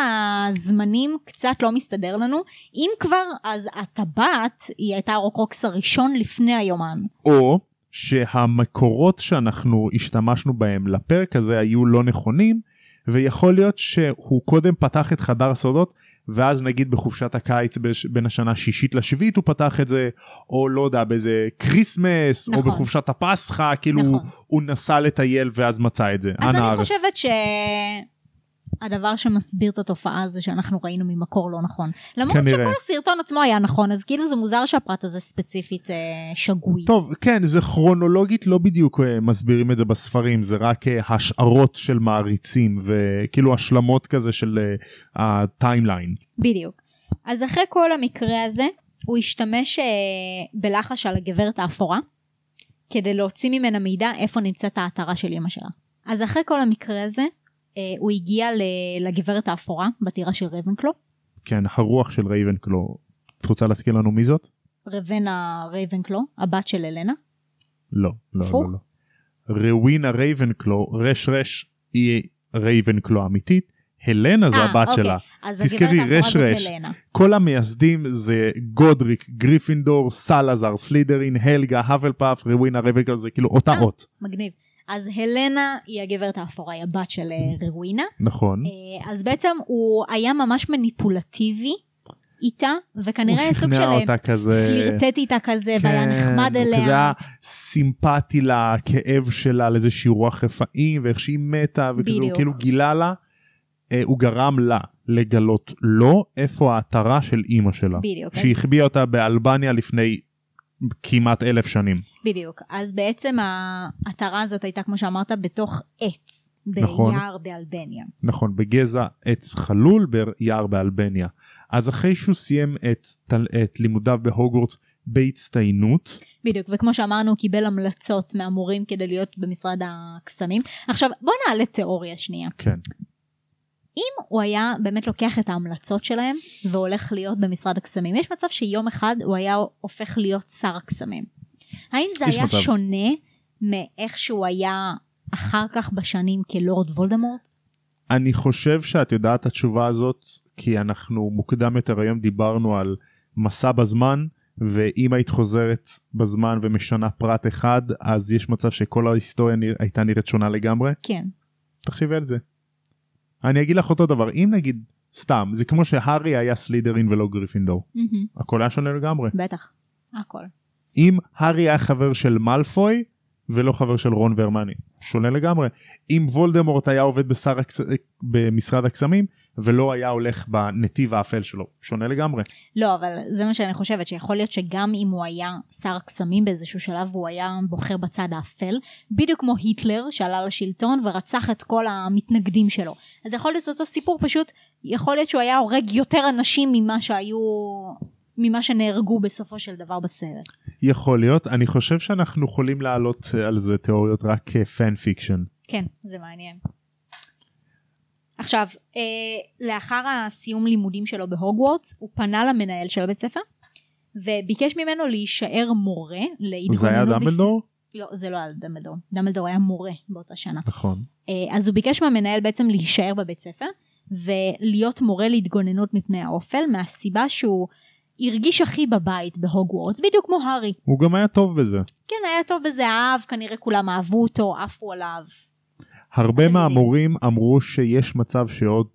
הזמנים קצת לא מסתדר לנו. אם כבר אז הטבעת היא הייתה ההורקרוקס הראשון לפני היומן. או שהמקורות שאנחנו השתמשנו בהם לפרק הזה היו לא נכונים ויכול להיות שהוא קודם פתח את חדר הסודות ואז נגיד בחופשת הקיץ בש- בין השנה השישית לשביעית הוא פתח את זה או לא יודע באיזה Christmas או נכון. בחופשת הפסחא כאילו נכון. הוא, נסע לטייל ואז מצא את זה. אז אני. חושבת ש... הדבר שמסביר את התופעה זה שאנחנו ראינו ממקור לא נכון. למרות כנראה. שכל הסרטון עצמו היה נכון, אז כאילו זה מוזר שהפרט הזה ספציפית אה, שגוי. טוב, כן, זה כרונולוגית לא בדיוק אה, מסבירים את זה בספרים, זה רק אה, השערות של מעריצים וכאילו השלמות כזה של אה, ה timeline. בדיוק. אז אחרי כל המקרה הזה, הוא השתמש אה, בלחש על הגברת האפורה, כדי להוציא ממנה מידע איפה נמצאת העטרה של אמא שלה. אז אחרי כל המקרה הזה, אה, הוא הגיע ל- לגברת האפורה, בטירה של רייבנקלו, כן, הרוח של רייבנקלו. את רוצה להזכיר לנו מי זאת? רבנה רייבנקלו, הבת של אלנה. לא, לא? לא, לא. רווינה רייבנקלו, רש רש, היא רייבנקלו אמיתית, הלנה זה אה, הבת אוקיי. שלה. תזכרי, רש רש. כל המייסדים זה גודריק, גריפינדור, סלאזר, סלית'רין, הלגה, הפלפאף, רווינה רייבנקלו, זה כאילו אותה אה. אות. מגניב. אז הלנה היא הגברת האפורה, היא הבת של אה, רווינה. נכון. אה, אז בעצם הוא היה ממש מניפולטיבי איתה, וכנראה סוג של אה, כזה. פלירטט איתה כזה, והיה נחמד כן, אליה. כזה היה סימפטי לכאב שלה, לאיזושהי רוח רפאים, ואיך שהיא מתה, וכזה הוא. כאילו גילה לה, אה, הוא גרם לה לגלות לו איפה העטרה של אימא שלה. בדיוק. שהחביאה אותה באלבניה לפני כמעט אלף שנים. בדיוק. אז בעצם העטרה הזאת הייתה, כמו שאמרת, בתוך עץ. נכון. ביער באלבניה. נכון, בגזע עץ חלול ביער באלבניה. אז אחרי שהוא סיים את, את לימודיו בהוגוורטס בהצטיינות, בדיוק, וכמו שאמרנו, הוא קיבל המלצות מהמורים כדי להיות במשרד הקסמים. עכשיו, בוא נעלה תיאוריה שנייה. כן, אם הוא היה באמת לוקח את ההמלצות שלהם והולך להיות במשרד הקסמים, יש מצב שיום אחד הוא היה הופך להיות שר הקסמים. האם זה היה מצב. שונה מאיך שהוא היה אחר כך בשנים כלורד וולדמורט? אני חושב שאת יודעת את התשובה הזאת כי אנחנו מוקדם יותר היום דיברנו על מסע בזמן ואם היית חוזרת בזמן ומשנה פרט אחד אז יש מצב שכל ההיסטוריה נרא... הייתה נראית שונה לגמרי כן. תחשבי על זה. אני אגיד לך אותו דבר אם נגיד סתם זה כמו שהארי היה סלידרין ולא גריפינדור מהמם, הכל היה שונה לגמרי בטח. הכל. אם הארי היה חבר של מאלפוי ולא חבר של רון והרמני שונה לגמרי אם וולדמורט היה עובד בשר הקס... במשרד הקסמים ולא היה הולך בנתיב האפל שלו שונה לגמרי לא, אבל זה מה שאני חושבת, שיכול להיות שגם אם הוא היה שר הקסמים באיזשהו שלב והוא היה בוחר בצד האפל, בדיוק כמו היטלר שעלה לשלטון ורצח את כל המתנגדים שלו. אז יכול להיות אותו סיפור, פשוט יכול להיות שהוא היה הורג יותר אנשים ממה שהיו, ממה שנהרגו בסופו של דבר בסרט. יכול להיות אני חושב שאנחנו יכולים להעלות אה, על זה תיאוריות רק כ fan fiction כן, זה מעניין. עכשיו, אה, לאחר הסיום לימודים שלו בהוגוורטס, הוא פנה למנהל של הבית ספר, וביקש ממנו להישאר מורה להתגוננות. זה היה בפ- דמבלדור לא, זה לא היה דמבלדור. דמבלדור היה מורה באותה שנה. נכון אה, אז הוא ביקש מהמנהל בעצם להישאר בבית ספר, ולהיות מורה להתגוננות מפני האופל, מהסיבה שהוא הרגיש הכי בבית בהוגוורטס, בדיוק כמו הארי. הוא גם היה טוב בזה כן, היה טוב בזה, אהב, כנראה כולם אהבו אותו, עפו עליו. הרבה אתם מהמורים אמרו שיש מצב שעוד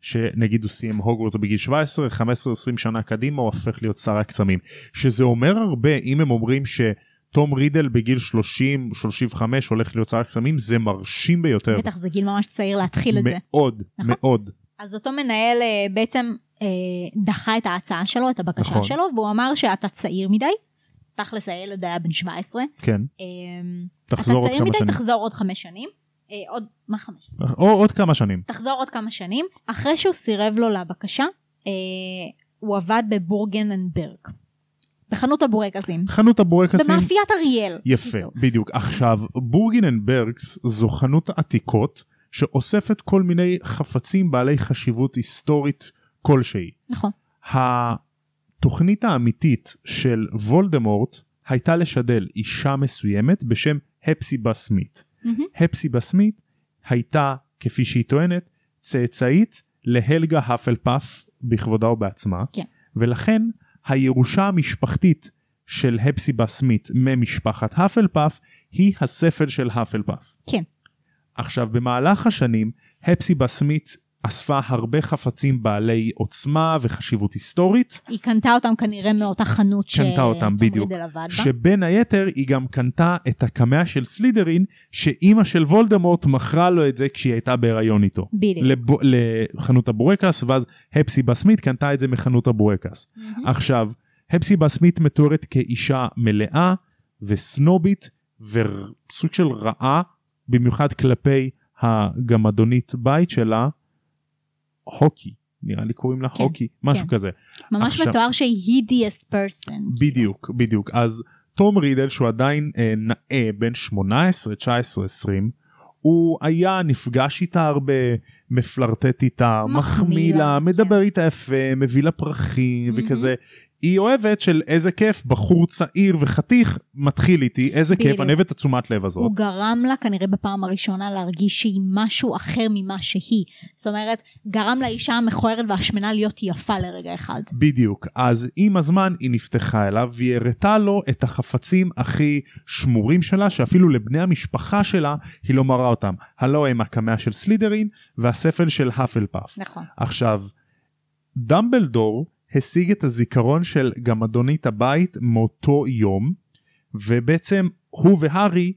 שנגיד הוא סיים הוגוורטס בגיל 17 15 20 שנה קדימה הוא הופך להיות שר הקסמים שזה אומר הרבה אם הם אומרים שתום רידל בגיל 30 35 הולך להיות שר הקסמים זה מרשים ביותר בטח זה גיל ממש צעיר להתחיל את זה. מאוד נכון. מאוד אז אותו מנהל אה, בעצם אה, דחה את ההצעה שלו, את הבקשה נכון. שלו, והוא אמר שאתה צעיר מדי. תכלס הילד היה בן 17. כן אה, תחזור עוד אתה צעיר כמה מדי, שנים תחזור עוד חמש שנים. אה, עוד, מה חמש? או עוד כמה שנים תחזור עוד כמה שנים. אחרי שהוא סירב לו לבקשה, אה, הוא עבד בבורגננברג. בחנות הבורקסים. חנות הבורקסים במאפיית אריאל. יפה בקיצור. בדיוק עכשיו בורגננברגס זו חנות עתיקות שאוספת כל מיני חפצים בעלי חשיבות היסטורית כלשהי. נכון. התוכנית האמיתית של וולדמורט הייתה לשדל אישה מסוימת בשם הפסיבה סמית. מהמם. הפסיבה סמית הייתה כפי שהיא טוענת צאצאית להלגה האפלפף בכבודה ובעצמה כן. ולכן הירושה המשפחתית של הפסיבה סמית ממשפחת האפלפף היא הספל של האפלפף. כן. עכשיו במהלך השנים הפסיבה סמית אספה הרבה חפצים בעלי עוצמה וחשיבות היסטורית, היא קנתה אותם כנראה מאותה חנות קנתה אותם, בדיוק. שבין היתר היא גם קנתה את הקמע של סלידרין שאימא של וולדמורט מכרה לו את זה כשהיא הייתה בהיריון איתו. בדיוק. לב... לחנות הבורקס ואז הפסיבה סמית קנתה את זה מחנות הבורקס. מהמם. עכשיו הפסיבה סמית מתוארת כאישה מלאה וסנובית וסוג של רעה במיוחד כלפי הגמדונית בית שלה הוקי נראה לי קוראים לה כן, הוקי משהו כן. כזה ממש עכשיו- מתואר שהיא hideous person. בדיוק בדיוק אז תום רידל שהוא עדיין אה, נאה בין 18 19 20 הוא היה נפגש איתה הרבה מפלרטט איתה מחמיא לה, לה כן. מדבר איתה יפה מביא לה פרחים מהמם. וכזה היא אוהבת של איזה כיף בחור צעיר וחתיך מתחיל איתי איזה כיף בדיוק. אני אוהב את התשומת לב הזאת הוא גרם לה כנראה בפעם הראשונה להרגיש שהיא משהו אחר ממה שהיא. זאת אומרת, גרם לאישה המכוערת והשמנה להיות יפה לרגע אחד. בדיוק אז עם הזמן היא נפתחה אליו והיא הראתה לו את החפצים הכי שמורים שלה שאפילו לבני המשפחה שלה היא לא מראה אותם הלא הם הקמע של סלידרין והספל של האפלפאף נכון. עכשיו דמבלדור השיג את הזיכרון של גמדונית הבית מאותו יום ובעצם הוא והארי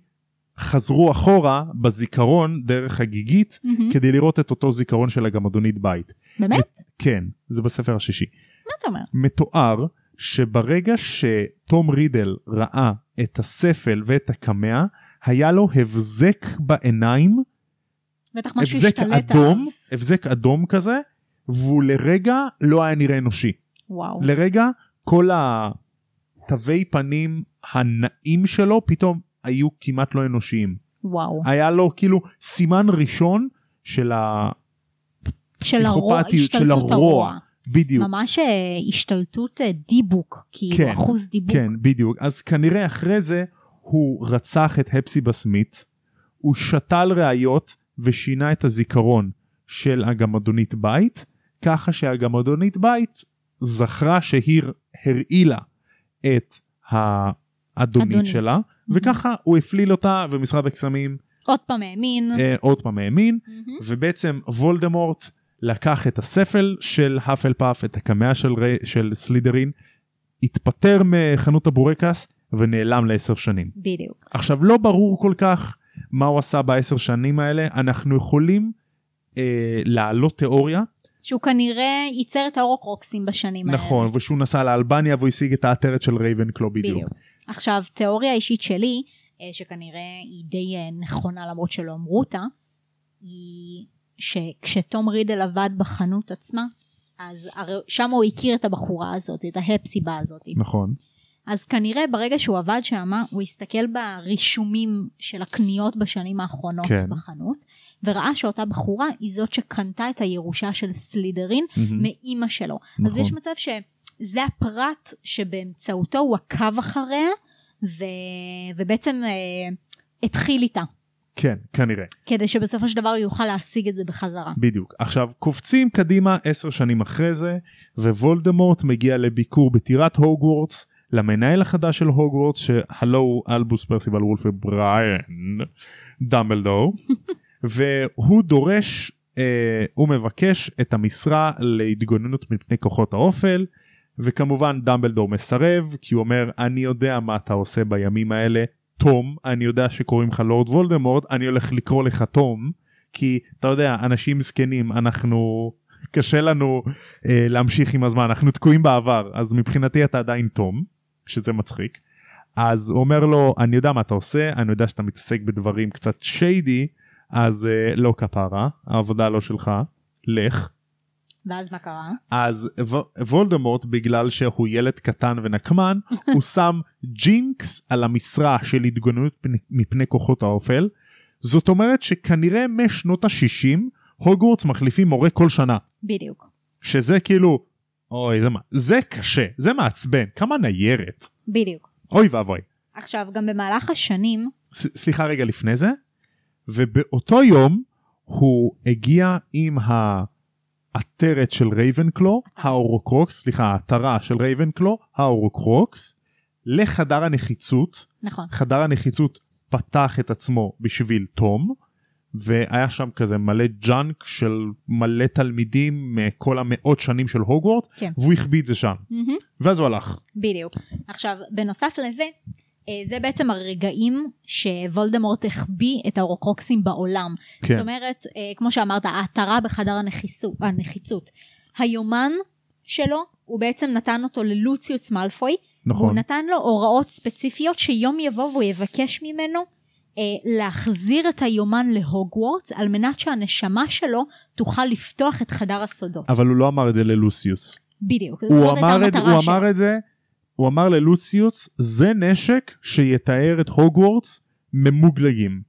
חזרו אחורה בזיכרון דרך הגיגית מהמם. כדי לראות את אותו זיכרון של הגמדונית בית באמת? כן זה בספר השישי מה אתה אומר? מתואר שברגע שתום רידל ראה את הספל ואת הקמע היה לו הבזק בעיניים בטח משהו הבזק השתלט אדום עליו. הבזק אדום כזה והוא לרגע לא היה נראה אנושי וואו. לרגע כל התווי פנים הנעים שלו פתאום היו כמעט לא אנושיים וואו. היה לו כאילו סימן ראשון של הפסיכופתיות של הרוע הרוע. בדיוק ממש אה, השתלטות אה, דיבוק, כאילו כן, אחוז דיבוק. כן בדיוק אז כנראה אחרי זה הוא רצח את הפסיבה סמית הוא שתל ראיות ושינה את הזיכרון של הגמדונית בית ככה שהגמדונית בית זכרה שהיא הרעילה את האדונית אדונית. שלה וככה הוא הפליל אותה ומשרד הקסמים עוד פעם האמין. אה, עוד פעם האמין מהמם. ובעצם וולדמורט לקח את הספל של האפלפאף את הקמע של, של סלידרין התפטר מחנות הבורקס ונעלם לעשר שנים. בדיוק. עכשיו לא ברור כל כך מה הוא עשה בעשר שנים האלה אנחנו יכולים אה, להעלות תיאוריה שהוא כנראה ייצר את האורוקרוקסים בשנים האלה. נכון ושהוא נסע לאלבניה והוא השיג את העטרת של רייבנקלו בדיוק. בדיוק. עכשיו, תיאוריה אישית שלי, אה, שכנראה היא די אה, נכונה למרות שלא אמרו אותה, היא שכשתום רידל עבד בחנות עצמה, אז שם הוא הכיר את הבחורה הזאת, את ההפסיבה הזאת. נכון אז כנראה ברגע שהוא עבד שם, הוא הסתכל ברישומים של הקניות בשנים האחרונות כן. בחנות, וראה שאותה בחורה היא זאת שקנתה את הירושה של סלידרין מהמם. מאימא שלו. אז נכון. יש מצב שזה הפרט שבאמצעותו הוא עקב אחריה, ו... ובעצם אה, התחיל איתה, כן כנראה כדי שבסופו של דבר הוא יוכל להשיג את זה בחזרה. בדיוק עכשיו קופצים קדימה עשר שנים אחרי זה ווולדמורט מגיע לביקור בטירת הוגוורטס למנהל החדש של הוגוורטס שהלו הוא אלבוס פרסיבל וולף ובריאן דמבלדור [LAUGHS] והוא דורש אה, הוא מבקש את המשרה להתגוננות מפני כוחות האופל וכמובן דמבלדור מסרב כי הוא אומר אני יודע מה אתה עושה בימים האלה תום אני יודע שקוראים לך לורד וולדמורט אני הולך לקרוא לך תום כי אתה יודע אנשים זקנים אנחנו קשה לנו אה, להמשיך עם הזמן אנחנו תקועים בעבר אז מבחינתי אתה עדיין תום שזה מצחיק אז הוא אומר לו אני יודע מה אתה עושה אני יודע שאתה מתעסק בדברים קצת שיידי אז אה, לא כפרה העבודה לא שלך לך ואז מה קרה? אז ו- וולדמורט בגלל שהוא ילד קטן ונקמן [LAUGHS] הוא שם jinx על המשרה של התגוננות מפני- מפני כוחות האופל זאת אומרת שכנראה משנות ה-60 הוגוורטס מחליפים מורה כל שנה בדיוק. שזה כאילו אוי זה מה זה קשה זה מעצבן כמה ניירת. בדיוק. אוי ואבוי. עכשיו, גם במהלך השנים, ס- סליחה רגע לפני זה ובאותו יום הוא הגיע עם העטרת של רייבנקלו ההורוקרוקס סליחה העטרה של רייבנקלו ההורוקרוקס לחדר הנחיצות. נכון, חדר הנחיצות פתח את עצמו בשביל תום והיה שם כזה מלא ג'אנק של מלא תלמידים מכל המאות שנים של הוגוורט כן. והוא החביא את זה שם מהמם. ואז הוא הלך. בדיוק. עכשיו, בנוסף לזה, אה, זה בעצם הרגעים שוולדמורט החביא את האורוקרוקסים בעולם. כן. זאת אומרת, אה, כמו שאמרת, ההתרה בחדר הנחיצות, הנחיצות. היומן שלו, הוא בעצם נתן אותו ללוציוס מאלפוי, והוא נכון. נתן לו הוראות ספציפיות שיום יבוא והוא יבקש ממנו להחזיר את היומן להוגוורטס על מנת שהנשמה שלו תוכל לפתוח את חדר הסודות. אבל הוא לא אמר את זה ללוסיוס. בדיוק, הוא זאת הייתה אמר, את, המטרה הוא שלו. אמר את זה, הוא אמר ללוציוס, זה נשק שיתאר את הוגוורטס ממוגלגים.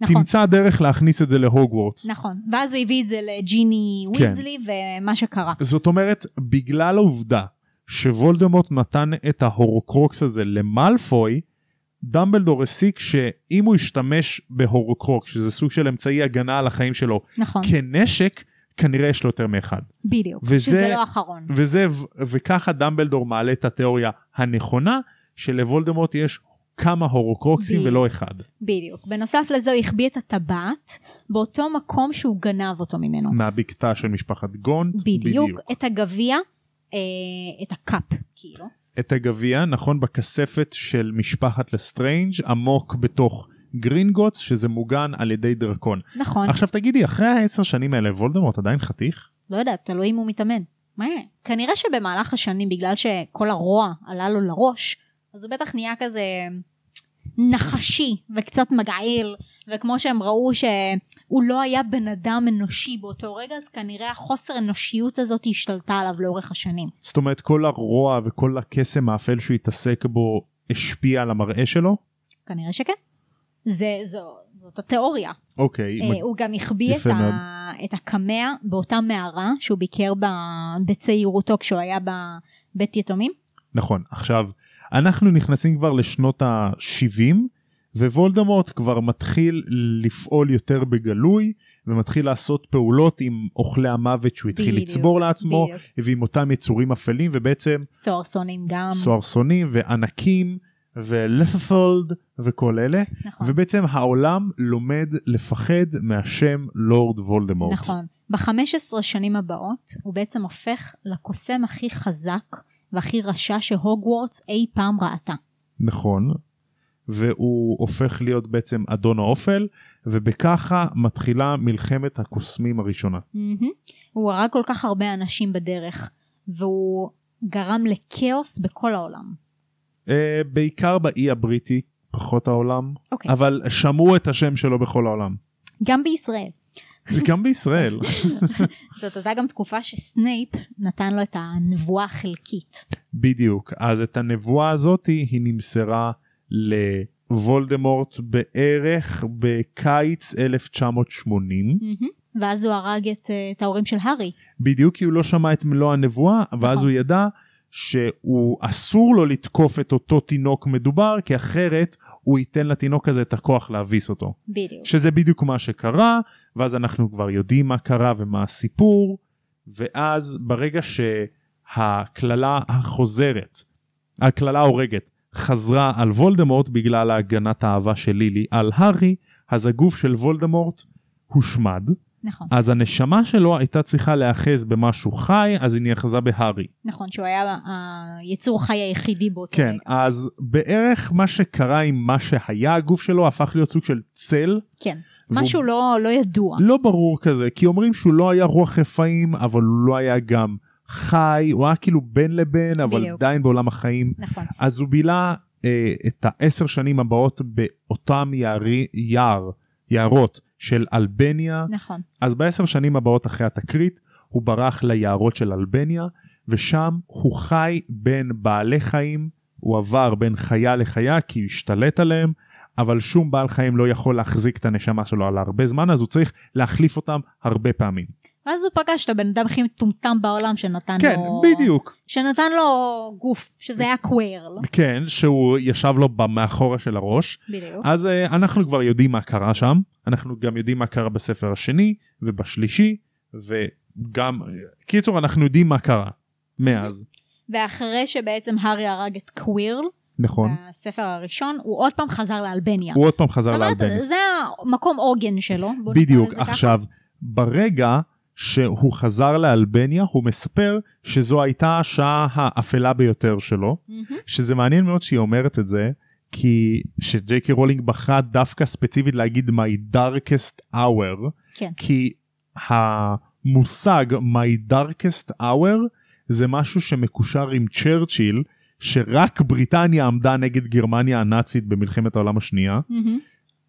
נכון. תמצא דרך להכניס את זה להוגוורטס. נכון, ואז הוא הביא את זה לג'יני כן. ויזלי ומה שקרה. זאת אומרת, בגלל העובדה שוולדמורט נתן את ההורוקרוקס הזה למאלפוי, דמבלדור הסיק שאם הוא ישתמש בהורוקרוקס, שזה סוג של אמצעי הגנה על החיים שלו, נכון, כנשק, כנראה יש לו יותר מאחד. בדיוק, וזה- שזה לא האחרון. וזה, וככה דמבלדור מעלה את התיאוריה הנכונה, שלוולדמורט יש כמה הורוקרוקסים בדיוק. ולא אחד. בדיוק. בנוסף לזה הוא החביא את הטבעת באותו מקום שהוא גנב אותו ממנו. מהבקתה של משפחת גונט. בדיוק. את הגביע, אה, את ה cup, כאילו. את הגביע, נכון, בכספת של משפחת לסטריינג' עמוק בתוך גרינגוטס, שזה מוגן על ידי דרקון. נכון, עכשיו תגידי, אחרי העשר שנים האלה וולדמורט עדיין חתיך? לא יודעת, תלוי אם הוא מתאמן. מה? כנראה שבמהלך השנים, בגלל שכל הרוע עלה לו לראש, אז הוא בטח נהיה כזה נחשי וקצת מגעיל, וכמו שהם ראו שהוא לא היה בן אדם אנושי באותו רגע, אז כנראה החוסר אנושיות הזאת השתלטה עליו לאורך השנים. זאת אומרת, כל הרוע וכל הקסם האפל שהוא התעסק בו השפיע על המראה שלו? כנראה שכן. זה, זו, זאת התיאוריה. אוקיי. אה, הוא גם החביא את. ה, את הקמע באותה מערה שהוא ביקר ב, בצעירותו כשהוא היה בבית יתומים. נכון. עכשיו, אנחנו נכנסים כבר לשנות ה-70, ווולדמורט כבר מתחיל לפעול יותר בגלוי, ומתחיל לעשות פעולות עם אוכלי המוות שהוא התחיל בדיוק, לצבור לעצמו, בדיוק. ועם אותם יצורים אפלים, ובעצם סוהרסונים גם. סוהרסונים וענקים ולפפולד וכל אלה, נכון. ובעצם העולם לומד לפחד מהשם לורד וולדמורט. נכון. ב-15 שנים הבאות הוא בעצם הופך לקוסם הכי חזק והכי רשע שהוגוורטס אי פעם ראתה. נכון. והוא הופך להיות בעצם אדון האופל, ובככה מתחילה מלחמת הקוסמים הראשונה. מהמם. הוא הרג כל כך הרבה אנשים בדרך, והוא גרם לכאוס בכל העולם. Uh, בעיקר באי הבריטי, פחות העולם, אוקיי. אבל שמעו את השם שלו בכל העולם. גם בישראל. וגם בישראל. [LAUGHS] זאת הייתה גם תקופה שסנייפ נתן לו את הנבואה החלקית. בדיוק. אז את הנבואה הזאת היא נמסרה לוולדמורט בערך בקיץ 1980. מהמם. ואז הוא הרג את, אה, את ההורים של הארי. בדיוק כי הוא לא שמע את מלוא הנבואה, ואז נכון. הוא ידע שהוא אסור לו לתקוף את אותו תינוק מדובר, כי אחרת הוא ייתן לתינוק הזה את הכוח להביס אותו. בדיוק. שזה בדיוק מה שקרה, ואז אנחנו כבר יודעים מה קרה ומה הסיפור, ואז ברגע שהקללה החוזרת, הקללה ההורגת, חזרה על וולדמורט בגלל ההגנת האהבה של לילי על הארי, אז הגוף של וולדמורט הושמד, נכון. אז הנשמה שלו הייתה צריכה להיאחז במשהו חי, אז היא נאחזה בהארי. נכון, שהוא היה היצור החי היחידי באותו כן, רגע. אז בערך מה שקרה עם מה שהיה הגוף שלו הפך להיות סוג של צל. כן. משהו לא, לא ידוע. לא ברור כזה, כי אומרים שהוא לא היה רוח רפאים, אבל הוא לא היה גם חי, הוא היה כאילו בין לבין, אבל בדיוק. עדיין בעולם החיים. נכון. אז הוא בילה אה, את העשר שנים הבאות באותם יערי, יער, יערות של אלבניה. נכון. אז בעשר שנים הבאות אחרי התקרית, הוא ברח ליערות של אלבניה, ושם הוא חי בין בעלי חיים, הוא עבר בין חיה לחיה כי הוא השתלט עליהם, אבל שום בעל חיים לא יכול להחזיק את הנשמה שלו על הרבה זמן, אז הוא צריך להחליף אותם הרבה פעמים. ואז הוא פגש את הבן אדם הכי מטומטם בעולם שנתן כן, לו... בדיוק. שנתן לו גוף, שזה היה קווירל. כן, שהוא ישב לו מאחורה של הראש. בדיוק. אז uh, אנחנו כבר יודעים מה קרה שם, אנחנו גם יודעים מה קרה בספר השני ובשלישי, וגם, קיצור, אנחנו יודעים מה קרה מאז. ואחרי שבעצם הארי הרג את קווירל, נכון. בספר הראשון, הוא עוד פעם חזר לאלבניה. הוא עוד פעם חזר זאת אומרת, לאלבניה. זה המקום עוגן שלו. בדיוק. לזה ככה. עכשיו, ברגע שהוא חזר לאלבניה, הוא מספר שזו הייתה השעה האפלה ביותר שלו, מהמם. שזה מעניין מאוד שהיא אומרת את זה, כי שג'יי קי רולינג בחרה דווקא ספציפית להגיד my darkest hour, כן. כי המושג my darkest hour זה משהו שמקושר עם צ'רצ'יל, שרק בריטניה עמדה נגד גרמניה הנאצית במלחמת העולם השנייה.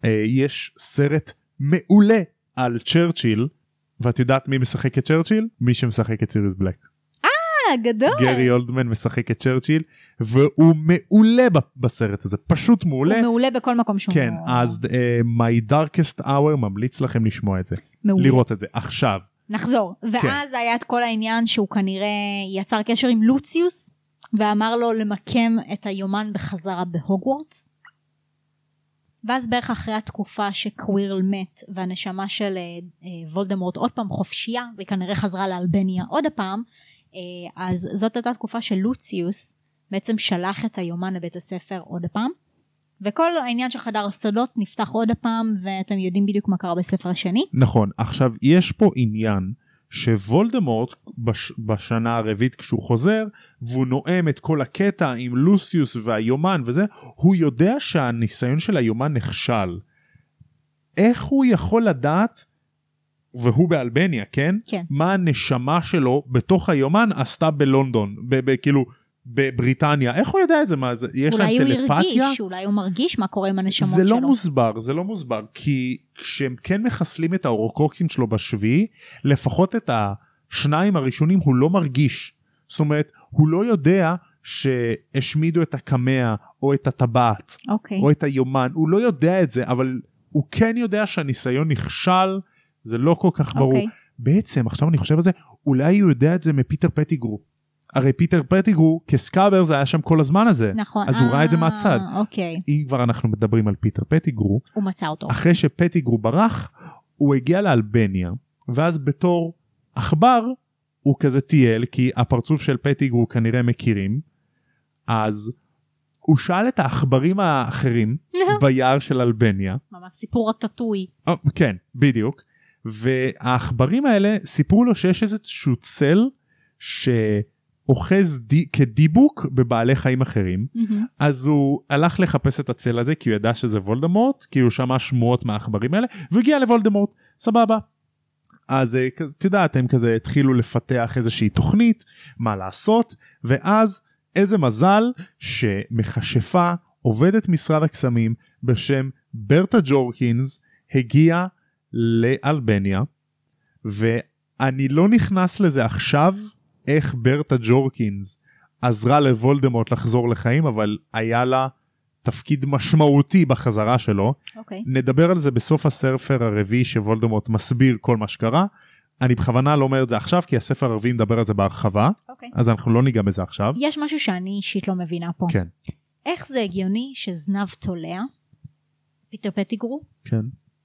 אה, יש סרט מעולה על צ'רצ'יל, ואת יודעת מי משחק את צ'רצ'יל? מי שמשחק את סיריוס בלק. אה, גדול. גרי אולדמן משחק את צ'רצ'יל, והוא מעולה בסרט הזה, פשוט מעולה. הוא מעולה בכל מקום שהוא. כן, אז uh, My Darkest Hour ממליץ לכם לשמוע את זה, מעולה. לראות את זה. עכשיו, נחזור. כן. ואז היה את כל העניין שהוא כנראה יצר קשר עם לוציוס, ואמר לו למקם את היומן בחזרה בהוגוורטס. ואז בערך אחרי התקופה שקווירל מת והנשמה של אה, אה, וולדמורט עוד פעם חופשייה והיא כנראה חזרה לאלבניה עוד הפעם אה, אז זאת הייתה תקופה של לוציוס בעצם שלח את היומן לבית הספר עוד הפעם וכל העניין של חדר הסודות נפתח עוד הפעם ואתם יודעים בדיוק מה קרה בספר השני. נכון, עכשיו יש פה עניין שוולדמורט בש, בשנה הרביעית כשהוא חוזר והוא נואם את כל הקטע עם לוסיוס והיומן וזה, הוא יודע שהניסיון של היומן נכשל. איך הוא יכול לדעת, והוא באלבניה, כן? כן. מה הנשמה שלו בתוך היומן עשתה בלונדון, ב- ב- כאילו בבריטניה, איך הוא יודע את זה? מה זה? יש אולי להם הוא טלפתיה? הרגיש אולי הוא מרגיש מה קורה עם הנשמות זה שלו לא מוסבר זה לא מוסבר כי כשהם כן מחסלים את האורוקוקסים שלו בשביעי לפחות את השניים הראשונים הוא לא מרגיש זאת אומרת הוא לא יודע שהשמידו את הקמע או את הטבעת אוקיי או את היומן הוא לא יודע את זה אבל הוא כן יודע שהניסיון נכשל זה לא כל כך ברור אוקיי. בעצם עכשיו אני חושב על זה אולי הוא יודע את זה מפיטר פטיגרו. הרי פיטר פטיגרו כ Scabbers זה היה שם כל הזמן הזה. נכון. אז הוא ראה את זה אה, מהצד. אוקיי. אם כבר אנחנו מדברים על פיטר פטיגרו הוא מצא אותו. אחרי שפטיגרו ברח הוא הגיע לאלבניה ואז בתור עכבר הוא כזה טייל כי הפרצוף של פטיגרו כנראה מכירים אז הוא שאל את העכברים האחרים [LAUGHS] ביער של אלבניה. ממש סיפור הטאטוי אה, כן בדיוק. והעכברים האלה סיפרו לו שיש איזשהו צל שאוחז די, כדיבוק בבעלי חיים אחרים מהמם. אז הוא הלך לחפש את הצל הזה כי הוא ידע שזה וולדמורט כי הוא שמע שמועות מהעכברים האלה והגיע לוולדמורט סבבה. אז אה, את יודעת הם כזה התחילו לפתח איזושהי תוכנית מה לעשות ואז איזה מזל שמכשפה עובדת משרד הקסמים בשם ברטה ג'ורקינס הגיעה לאלבניה ואני לא נכנס לזה עכשיו איך ברטה ג'ורקינס עזרה לוולדמורט לחזור לחיים אבל היה לה תפקיד משמעותי בחזרה שלו. אוקיי. נדבר על זה בסוף הספר הרביעי שוולדמורט מסביר כל מה שקרה. אני בכוונה לא אומר את זה עכשיו כי הספר הרביעי מדבר על זה בהרחבה. אוקיי. אז אנחנו לא ניגע בזה עכשיו. יש משהו שאני אישית לא מבינה פה. כן. איך זה הגיוני שזנב תולע פיטר פטיגרו כן.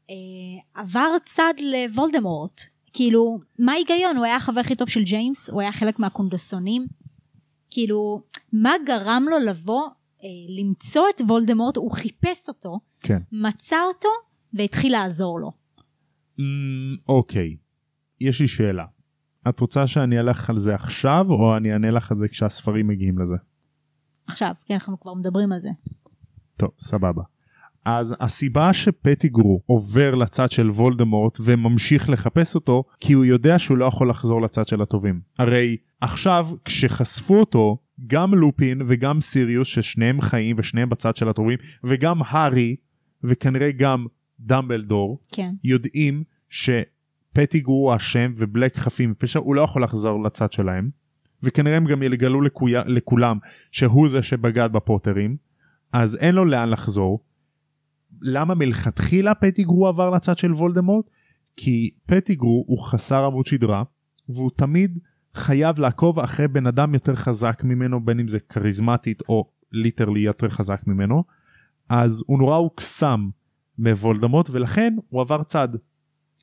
אה, עבר צד לוולדמורט כאילו מה ההיגיון? הוא היה החבר הכי טוב של ג'יימס הוא היה חלק מהקונדסונים. כאילו מה גרם לו לבוא אה, למצוא את וולדמורט? הוא חיפש אותו כן. מצא אותו והתחיל לעזור לו. אמ, אוקיי. יש לי שאלה. את רוצה שאני אלך על זה עכשיו או אני אענה לך על זה כשהספרים מגיעים לזה? עכשיו כן אנחנו כבר מדברים על זה. טוב סבבה. אז הסיבה שפטיגרו עובר לצד של וולדמורט וממשיך לחפש אותו כי הוא יודע שהוא לא יכול לחזור לצד של הטובים. הרי עכשיו כשחשפו אותו גם לופין וגם סיריוס ששניהם חיים ושניהם בצד של הטובים וגם הארי וכנראה גם דמבלדור כן יודעים שפטיגרו הוא אשם ובלק חפים מפשע הוא לא יכול לחזור לצד שלהם וכנראה הם גם יגלו לכולם שהוא זה שבגד בפוטרים אז אין לו לאן לחזור. למה מלכתחילה פטיגרו עבר לצד של וולדמורט? כי פטיגרו הוא חסר עמוד שדרה והוא תמיד חייב לעקוב אחרי בן אדם יותר חזק ממנו בין אם זה כריזמטית או literally יותר חזק ממנו אז הוא נורא הוקסם מוולדמורט ולכן הוא עבר צד.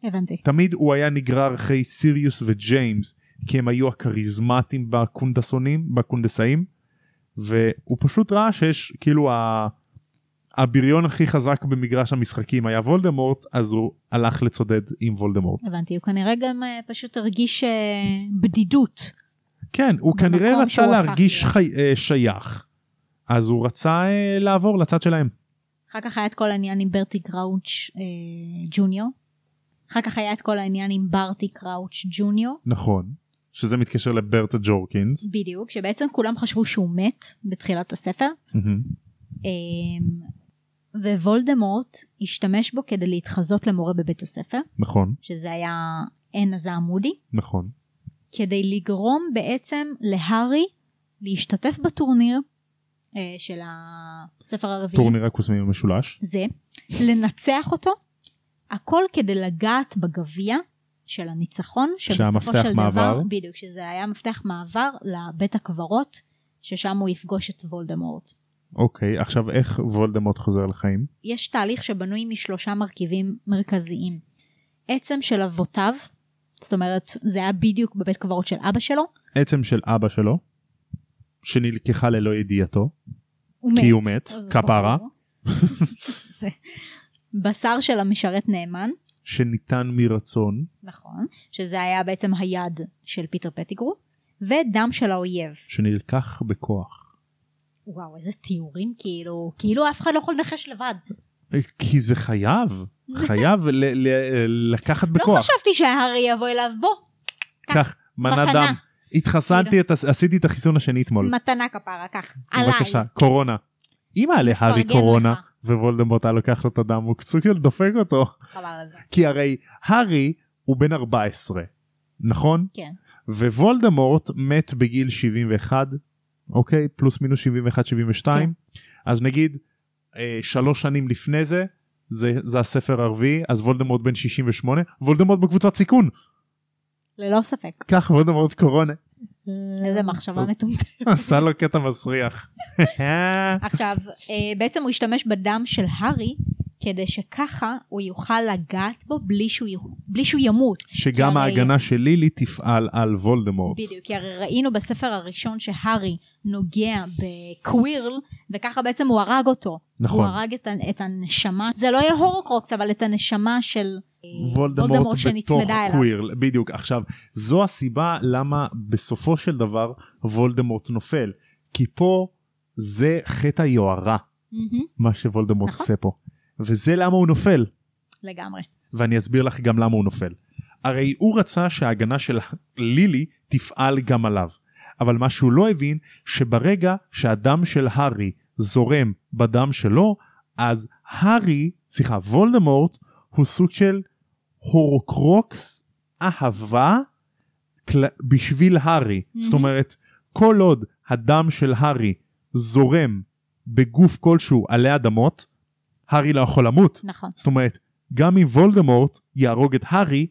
הבנתי תמיד הוא היה נגרר אחרי סיריוס וג'יימס כי הם היו הכריזמטיים בקונדסונים בקונדסאים והוא פשוט ראה שיש כאילו ה... הבריון הכי חזק במגרש המשחקים היה וולדמורט אז הוא הלך לצודד עם וולדמורט. הבנתי, הוא כנראה גם אה, פשוט הרגיש אה, בדידות. כן הוא כנראה רצה להרגיש. חי... אה, שייך אז הוא רצה לעבור לצד שלהם. אחר כך היה את כל העניין עם ברטי קראוץ' ג'וניור. אחר כך היה את כל העניין עם ברטי קראוץ' ג'וניור. נכון שזה מתקשר לברטה ג'ורקינס. בדיוק, שבעצם כולם חשבו שהוא מת בתחילת הספר. אמ, ווולדמורט השתמש בו כדי להתחזות למורה בבית הספר, נכון. שזה היה עין הזעם מודי, נכון. כדי לגרום בעצם להארי להשתתף בטורניר אה, של הספר הרביעי, טורניר הקוסמים המשולש. זה, לנצח אותו, הכל כדי לגעת בגביע של הניצחון, שבסופו של מעבר. דבר, בדיוק, שזה היה מפתח מעבר לבית הקברות, ששם הוא יפגוש את וולדמורט. אוקיי עכשיו איך וולדמורט חוזר לחיים? יש תהליך שבנוי משלושה מרכיבים מרכזיים. עצם של אבותיו, זאת אומרת זה היה בדיוק בבית קברות של אבא שלו, עצם של אבא שלו שנלקחה ללא ידיעתו הוא כי מת. הוא מת, כפרה. [LAUGHS] בשר של המשרת נאמן, שניתן מרצון נכון, שזה היה בעצם היד של פיטר פטיגרו, ודם של האויב. שנלקח בכוח. וואו איזה תיאורים כאילו, כאילו אף אחד לא יכול לנחש לבד. כי זה חייב [LAUGHS] חייב ל- ל- לקחת לא בכוח. חשבתי שהארי יבוא אליו, בוא, קח מתנה. דם. התחסנתי את הס- עשיתי את החיסון השני אתמול. מתנה כפרה, קח, עליי. בבקשה קורונה. היה להארי קורונה. ווולדמורט היה לוקח לו את הדם הוא סוג של דופק אותו. כי הרי הארי הוא בן 14 נכון? כן. ווולדמורט מת בגיל 71 אוקיי פלוס מינוס 71 72 אז נגיד אה, שלוש שנים לפני זה זה, זה הספר הרביעי אז וולדמורט בן 68 וולדמורט בקבוצת סיכון ללא ספק. כך וולדמורט קורונה איזה מחשבה מטומטמת. [LAUGHS] עשה לו קטע מסריח. [LAUGHS] עכשיו, אה, בעצם הוא השתמש בדם של הארי, כדי שככה הוא יוכל לגעת בו בלי שהוא, בלי שהוא ימות. שגם הרי- ההגנה של לילי תפעל על וולדמורט. בדיוק, כי הרי ראינו בספר הראשון שהארי נוגע בקווירל, וככה בעצם הוא הרג אותו. נכון. הוא הרג את, את הנשמה, זה לא יהיה הורוקרוקס, אבל את הנשמה של אה, וולדמורט בתוך שנצמדה אליו. קוויר בדיוק עכשיו זו הסיבה למה בסופו של דבר וולדמורט נופל כי פה זה חטא היוהרה מהמם, מה שוולדמורט נכון. עושה פה וזה למה הוא נופל לגמרי. ואני אסביר לך גם למה הוא נופל. הרי הוא רצה שההגנה של לילי תפעל גם עליו אבל מה שהוא לא הבין שברגע שהדם של הארי זורם בדם שלו אז הארי סליחה וולדמורט הוא סוג של הורוקרוקס אהבה כל- בשביל הארי Mhm. זאת אומרת כל עוד הדם של הארי זורם בגוף כלשהו עלי אדמות הארי לא יכול למות נכון. זאת אומרת גם אם וולדמורט יהרוג את הארי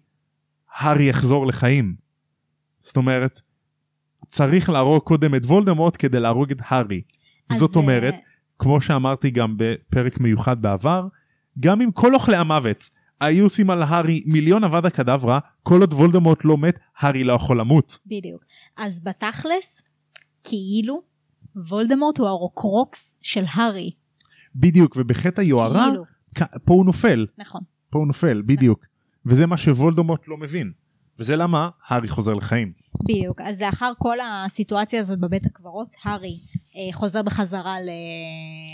הארי יחזור לחיים. זאת אומרת צריך להרוג קודם את וולדמורט כדי להרוג את הארי. זאת אה, אומרת כמו שאמרתי גם בפרק מיוחד בעבר גם אם כל אוכלי המוות היו עושים על הארי מיליון אבדה קדברה כל עוד וולדמורט לא מת הארי לא יכול למות. בדיוק. אז בתכלס, כאילו, וולדמורט הוא הורוקרוקס של הארי. בדיוק ובחטא היוהרה כאילו. פה הוא נופל נכון. פה הוא נופל בדיוק וזה מה שוולדמורט לא מבין וזה למה הארי חוזר לחיים. בדיוק. אז לאחר כל הסיטואציה הזאת בבית הקברות, הארי אה, חוזר בחזרה ל...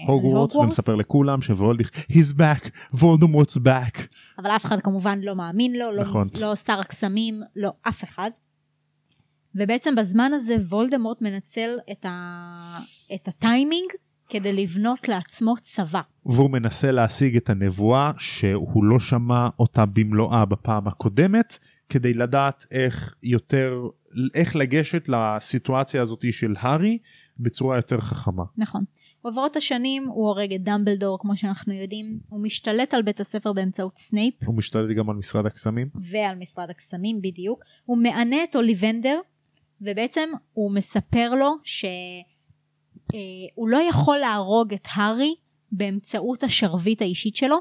הוגוורטס ומספר לכולם שוולדיך he's back וולדמורט's back אבל אף אחד כמובן לא מאמין לו, לא, נכון. לא שר הקסמים, לא אף אחד. ובעצם בזמן הזה וולדמורט מנצל את, ה... את הטיימינג כדי לבנות לעצמו צבא. והוא מנסה להשיג את הנבואה שהוא לא שמע אותה במלואה בפעם הקודמת כדי לדעת איך יותר איך לגשת לסיטואציה הזאת של הארי בצורה יותר חכמה. נכון. עוברות השנים, הוא הורג את דמבלדור כמו שאנחנו יודעים, הוא משתלט על בית הספר באמצעות סנייפ הוא משתלט גם על משרד הקסמים. ועל משרד הקסמים בדיוק. הוא מענה את אוליבנדר ובעצם הוא מספר לו שהוא אה, לא יכול להרוג את הארי באמצעות השרביט האישית שלו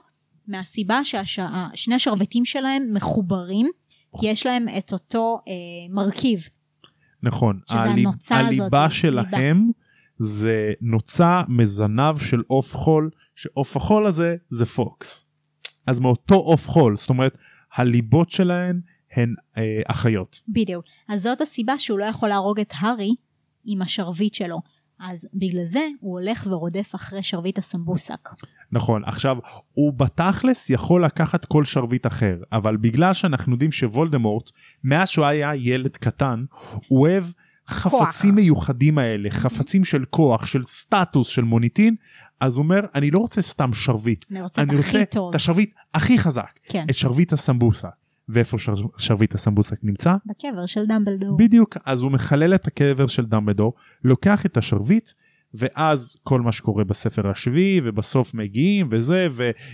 מהסיבה ששני השרביטים שלהם מחוברים כי יש להם את אותו אה, מרכיב נכון. הליב- הנוצה הזאת, הליבה ליבה. שלהם זה נוצה מזנב של עוף חול שעוף החול הזה זה פוקס. אז מאותו עוף חול זאת אומרת הליבות שלהן הן אה, אחיות. בדיוק. אז זאת הסיבה שהוא לא יכול להרוג את הארי עם השרביט שלו. אז בגלל זה הוא הולך ורודף אחרי שרביט הסמבוסק. נכון עכשיו הוא בתכלס יכול לקחת כל שרביט אחר אבל בגלל שאנחנו יודעים שוולדמורט מאז שהוא היה ילד קטן הוא אוהב חפצים מיוחדים האלה חפצים של כוח של סטטוס של מוניטין אז הוא אומר אני לא רוצה סתם שרביט אני רוצה אני רוצה. את השרביט הכי חזק כן. את שרביט הסמבוסה ואיפה שר... שרביט הסמבוסק נמצא בקבר של דמבלדור. בדיוק אז הוא מחלל את הקבר של דמבלדור לוקח את השרביט ואז כל מה שקורה בספר השביעי ובסוף מגיעים וזה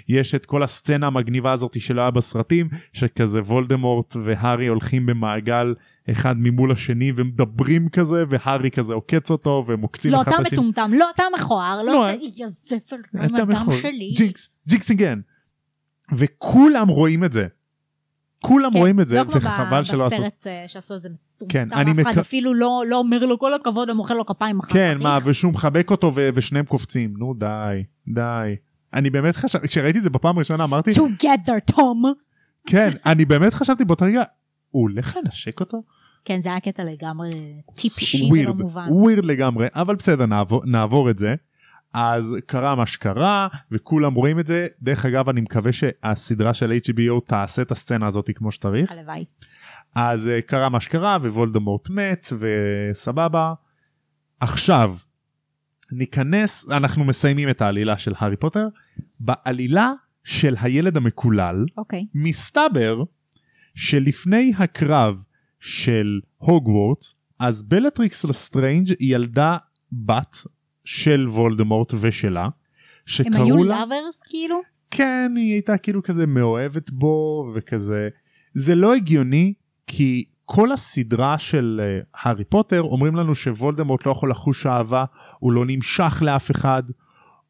ויש את כל הסצנה המגניבה הזאת של היה בסרטים שכזה וולדמורט והארי הולכים במעגל אחד ממול השני ומדברים כזה והארי כזה עוקץ אותו והם עוקצים לא אחד אתה את השני. מטומטם, לא אתה מכוער, לא, לא אתה יא זפר, אתה מכוער. שלי. ג'ינקס ג'ינקס אגן. וכולם רואים את זה. כולם כן, רואים את זה לא כמו וחבל שלא עשו. בסרט אה, שעשו את זה כן, אני מק- אפילו לא לא אומר לו כל הכבוד ומוחא לו כפיים אחר כן. מה? ושהוא מחבק אותו ו- ושניהם קופצים נו די די. אני באמת חשבתי כשראיתי את זה בפעם הראשונה אמרתי together תום. כן אני באמת חשבתי באותו רגע הוא הולך לנשק אותו? כן זה היה קטע לגמרי טיפשי ולא מובן. ווירד לגמרי אבל בסדר נעבור, נעבור את זה. אז קרה מה שקרה וכולם רואים את זה דרך אגב אני מקווה שהסדרה של HBO תעשה את הסצנה הזאת כמו שצריך הלוואי. אז אה, קרה מה שקרה ווולדמורט מת וסבבה. עכשיו ניכנס אנחנו מסיימים את העלילה של הארי פוטר בעלילה של הילד המקולל אוקיי. מסתבר שלפני הקרב של הוגוורטס אז בלטריקס לסטרנג' ילדה בת של וולדמורט ושלה הם שקראו היו לה לאברס כאילו? כן היא הייתה כאילו כזה מאוהבת בו וכזה זה לא הגיוני כי כל הסדרה של uh, הארי פוטר אומרים לנו שוולדמורט לא יכול לחוש אהבה הוא לא נמשך לאף אחד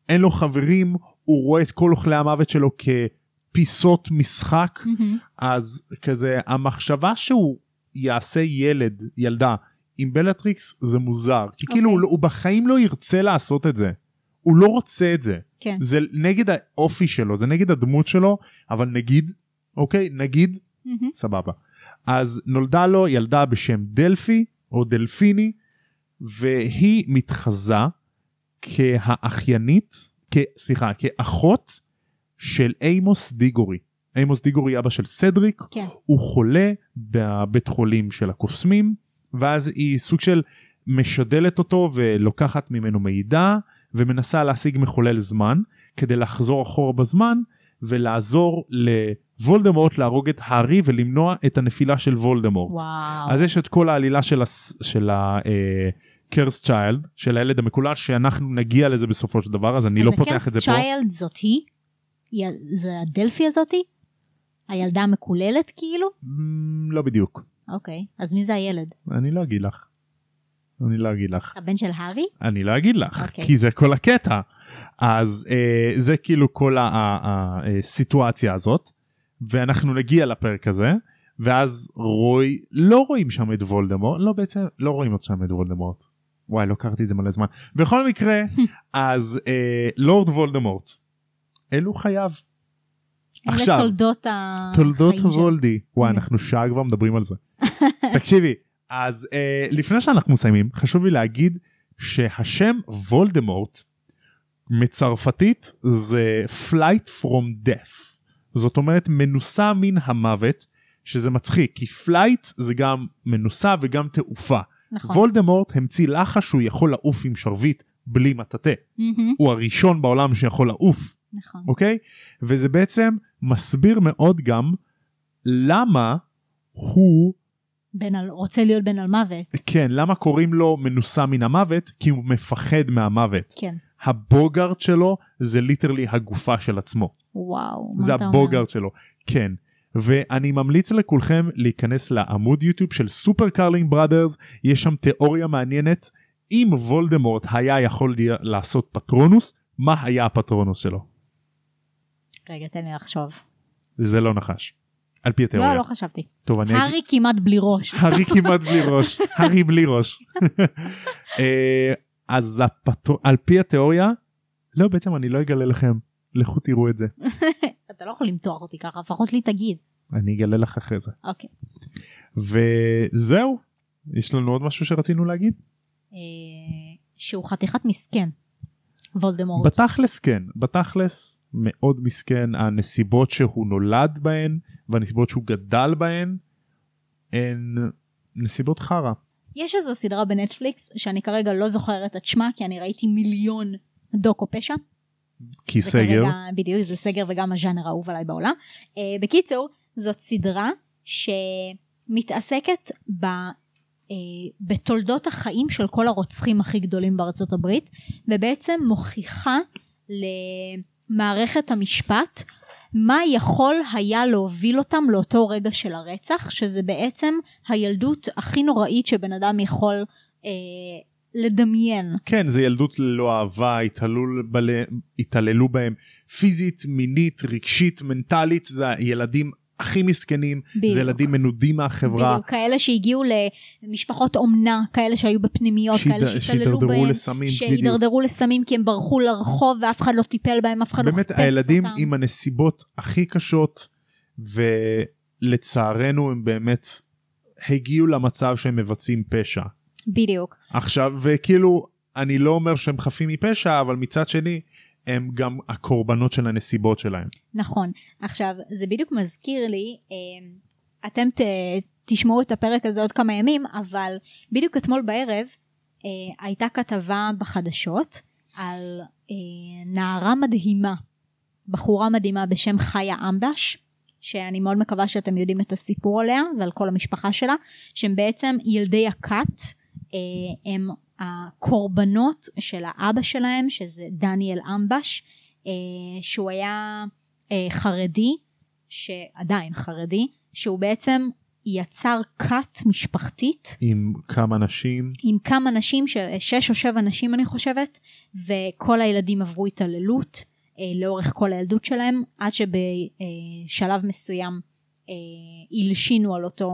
אין לו חברים הוא רואה את כל אוכלי המוות שלו כפיסות משחק מהמם. אז כזה המחשבה שהוא יעשה ילד ילדה עם בלטריקס זה מוזר כי כאילו אוקיי. הוא, לא- הוא בחיים לא ירצה לעשות את זה הוא לא רוצה את זה כן. זה נגד האופי שלו זה נגד הדמות שלו אבל נגיד אוקיי נגיד מהמם. סבבה אז נולדה לו ילדה בשם דלפי או דלפיני והיא מתחזה כאחיינית כ, סליחה כאחות של אימוס דיגורי אימוס דיגורי אבא של סדריק כן. הוא חולה בבית חולים של הקוסמים ואז היא סוג של משדלת אותו ולוקחת ממנו מידע ומנסה להשיג מחולל זמן כדי לחזור אחורה בזמן ולעזור לוולדמורט להרוג את הארי ולמנוע את הנפילה של וולדמורט. וואו. אז יש את כל העלילה של, הס... של הקרס צ'יילד של הילד המקולל שאנחנו נגיע לזה בסופו של דבר אז אני לא פותח את זה פה. צ'יילד זאת היא? היא- זה הדלפי הזאתי? הילדה המקוללת כאילו? Mm, לא בדיוק אוקיי. אז מי זה הילד? אני לא אגיד לך. אני לא אגיד לך. הבן של הארי? אני לא אגיד לך אוקיי. כי זה כל הקטע אז אה, זה כאילו כל הסיטואציה הזאת ואנחנו נגיע לפרק הזה ואז רוי לא רואים שם את וולדמורט לא בעצם לא רואים עוד שם את וולדמורט. וואי לא קראתי את זה מלא זמן בכל מקרה [LAUGHS] אז אה, לורד וולדמורט אלו חייו עכשיו. תולדות החיים תולדות שלו. וולדי וואי כן. אנחנו שעה כבר מדברים על זה [LAUGHS] תקשיבי אז אה, לפני שאנחנו מסיימים חשוב לי להגיד שהשם וולדמורט מצרפתית זה flight from death זאת אומרת מנוסה מן המוות שזה מצחיק כי flight זה גם מנוסה וגם תעופה נכון. וולדמורט המציא לחש שהוא יכול לעוף עם שרביט בלי מטאטא מהמם. הוא הראשון בעולם שיכול לעוף נכון. אוקיי? וזה בעצם מסביר מאוד גם למה הוא, בן על- רוצה להיות בן על מוות. כן, למה קוראים לו מנוסה מן המוות? כי הוא מפחד מהמוות. כן. הבוגארט שלו זה ליטרלי הגופה של עצמו. וואו. מה זה אתה אומר? הבוגארט שלו. כן. ואני ממליץ לכולכם להיכנס לעמוד יוטיוב של Super Carlin Brothers, יש שם תיאוריה מעניינת. אם וולדמורט היה יכול לעשות פטרונוס, מה היה הפטרונוס שלו? רגע תן לי לחשוב. זה לא נחש. על פי התיאוריה. לא לא חשבתי. טוב, אני אגיד... הארי כמעט בלי ראש. [LAUGHS] הארי כמעט בלי ראש, הארי בלי ראש. [LAUGHS] אה, אז הפתו... על פי התיאוריה, לא בעצם אני לא אגלה לכם, לכו תראו את זה, [LAUGHS] אתה לא יכול למתוח אותי ככה, לפחות לי תגיד. אני אגלה לך אחרי זה. אוקיי. וזהו, יש לנו עוד משהו שרצינו להגיד? אה, שהוא חתיכת מסכן. וולדמורט. בתכלס כן, בתכלס מאוד מסכן הנסיבות שהוא נולד בהן והנסיבות שהוא גדל בהן הן נסיבות חרא. יש איזו סדרה בנטפליקס שאני כרגע לא זוכרת את שמה כי אני ראיתי מיליון דוקו פשע. כי סגר, כרגע, בדיוק זה סגר וגם הז'אנר האהוב עליי בעולם. Uh, בקיצור זאת סדרה שמתעסקת ב, uh, בתולדות החיים של כל הרוצחים הכי גדולים בארצות הברית ובעצם מוכיחה למערכת המשפט מה יכול היה להוביל אותם לאותו רגע של הרצח שזה בעצם הילדות הכי נוראית שבן אדם יכול uh, לדמיין. כן זה ילדות ללא אהבה התעללו, בל... התעללו בהם פיזית מינית רגשית מנטלית זה הילדים הכי מסכנים בדיוק. זה ילדים מנודים מהחברה בדיוק, כאלה שהגיעו למשפחות אומנה, כאלה שהיו בפנימיות, שהיד- כאלה שהתעללו בהם, לסמים, בדיוק. שהידרדרו לסמים כי הם ברחו לרחוב ואף אחד לא טיפל בהם, אף אחד לא חיפש באמת אותם. הילדים עם הנסיבות הכי קשות ולצערנו הם באמת הגיעו למצב שהם מבצעים פשע. בדיוק, עכשיו וכאילו אני לא אומר שהם חפים מפשע אבל מצד שני הם גם הקורבנות של הנסיבות שלהם. נכון. עכשיו, זה בדיוק מזכיר לי, אה, אתם ת, תשמעו את הפרק הזה עוד כמה ימים, אבל בדיוק אתמול בערב אה, הייתה כתבה בחדשות על אה, נערה מדהימה, בחורה מדהימה בשם חיה אמבש, שאני מאוד מקווה שאתם יודעים את הסיפור עליה ועל כל המשפחה שלה, שהם בעצם ילדי הכת, הם הקורבנות של האבא שלהם, שזה דניאל אמבש, אה, שהוא היה אה, חרדי, שעדיין חרדי, שהוא בעצם יצר כת משפחתית. עם כמה נשים. עם כמה נשים, ש- שש או שבע נשים אני חושבת, וכל הילדים עברו התעללות אה, לאורך כל הילדות שלהם, עד שבשלב מסוים אה, הלשינו על אותו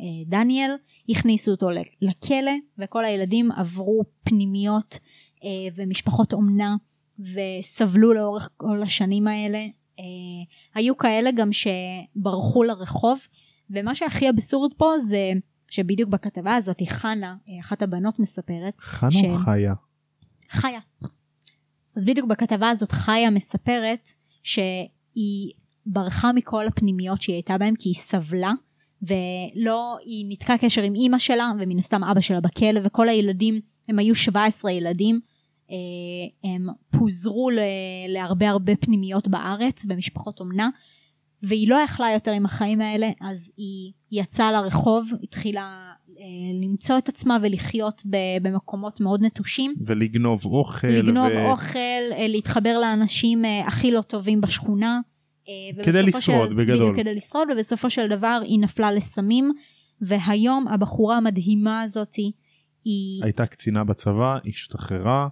אה, דניאל, הכניסו אותו לכלא, וכל הילדים עברו פנימיות אה, ומשפחות אומנה, וסבלו לאורך כל השנים האלה. אה, היו כאלה גם שברחו לרחוב, ומה שהכי אבסורד פה זה שבדיוק בכתבה הזאת חנה, אה, אחת הבנות מספרת, חנה ש- או חיה? חיה. אז בדיוק בכתבה הזאת חיה מספרת שהיא ברחה מכל הפנימיות שהיא הייתה בהן כי היא סבלה ולא, היא ניתקה קשר עם אימא שלה ומן הסתם אבא שלה בכלא וכל הילדים, הם היו 17 ילדים, אה, הם פוזרו להרבה הרבה פנימיות בארץ במשפחות אומנה והיא לא יכלה יותר עם החיים האלה אז היא יצאה לרחוב, התחילה אה, למצוא את עצמה ולחיות במקומות מאוד נטושים ולגנוב אוכל. לגנוב ו... אוכל, אה, להתחבר לאנשים הכי לא טובים בשכונה. אה, כדי לשרוד, של, בגדול. כדי לשרוד, ובסופו של דבר היא נפלה לסמים, והיום הבחורה המדהימה הזאתי, היא הייתה קצינה בצבא, השתחררה,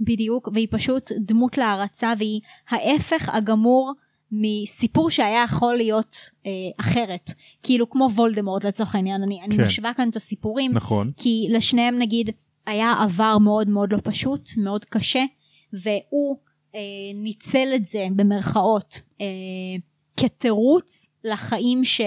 בדיוק, והיא פשוט דמות להערצה, והיא ההפך הגמור מסיפור שהיה יכול להיות אה, אחרת. כאילו כמו וולדמורט לצורך העניין, אני, אני כן. משווה כאן את הסיפורים, נכון, כי לשניהם נגיד היה עבר מאוד מאוד לא פשוט, מאוד קשה, והוא ניצל את זה במרכאות אה, כתירוץ לחיים ש...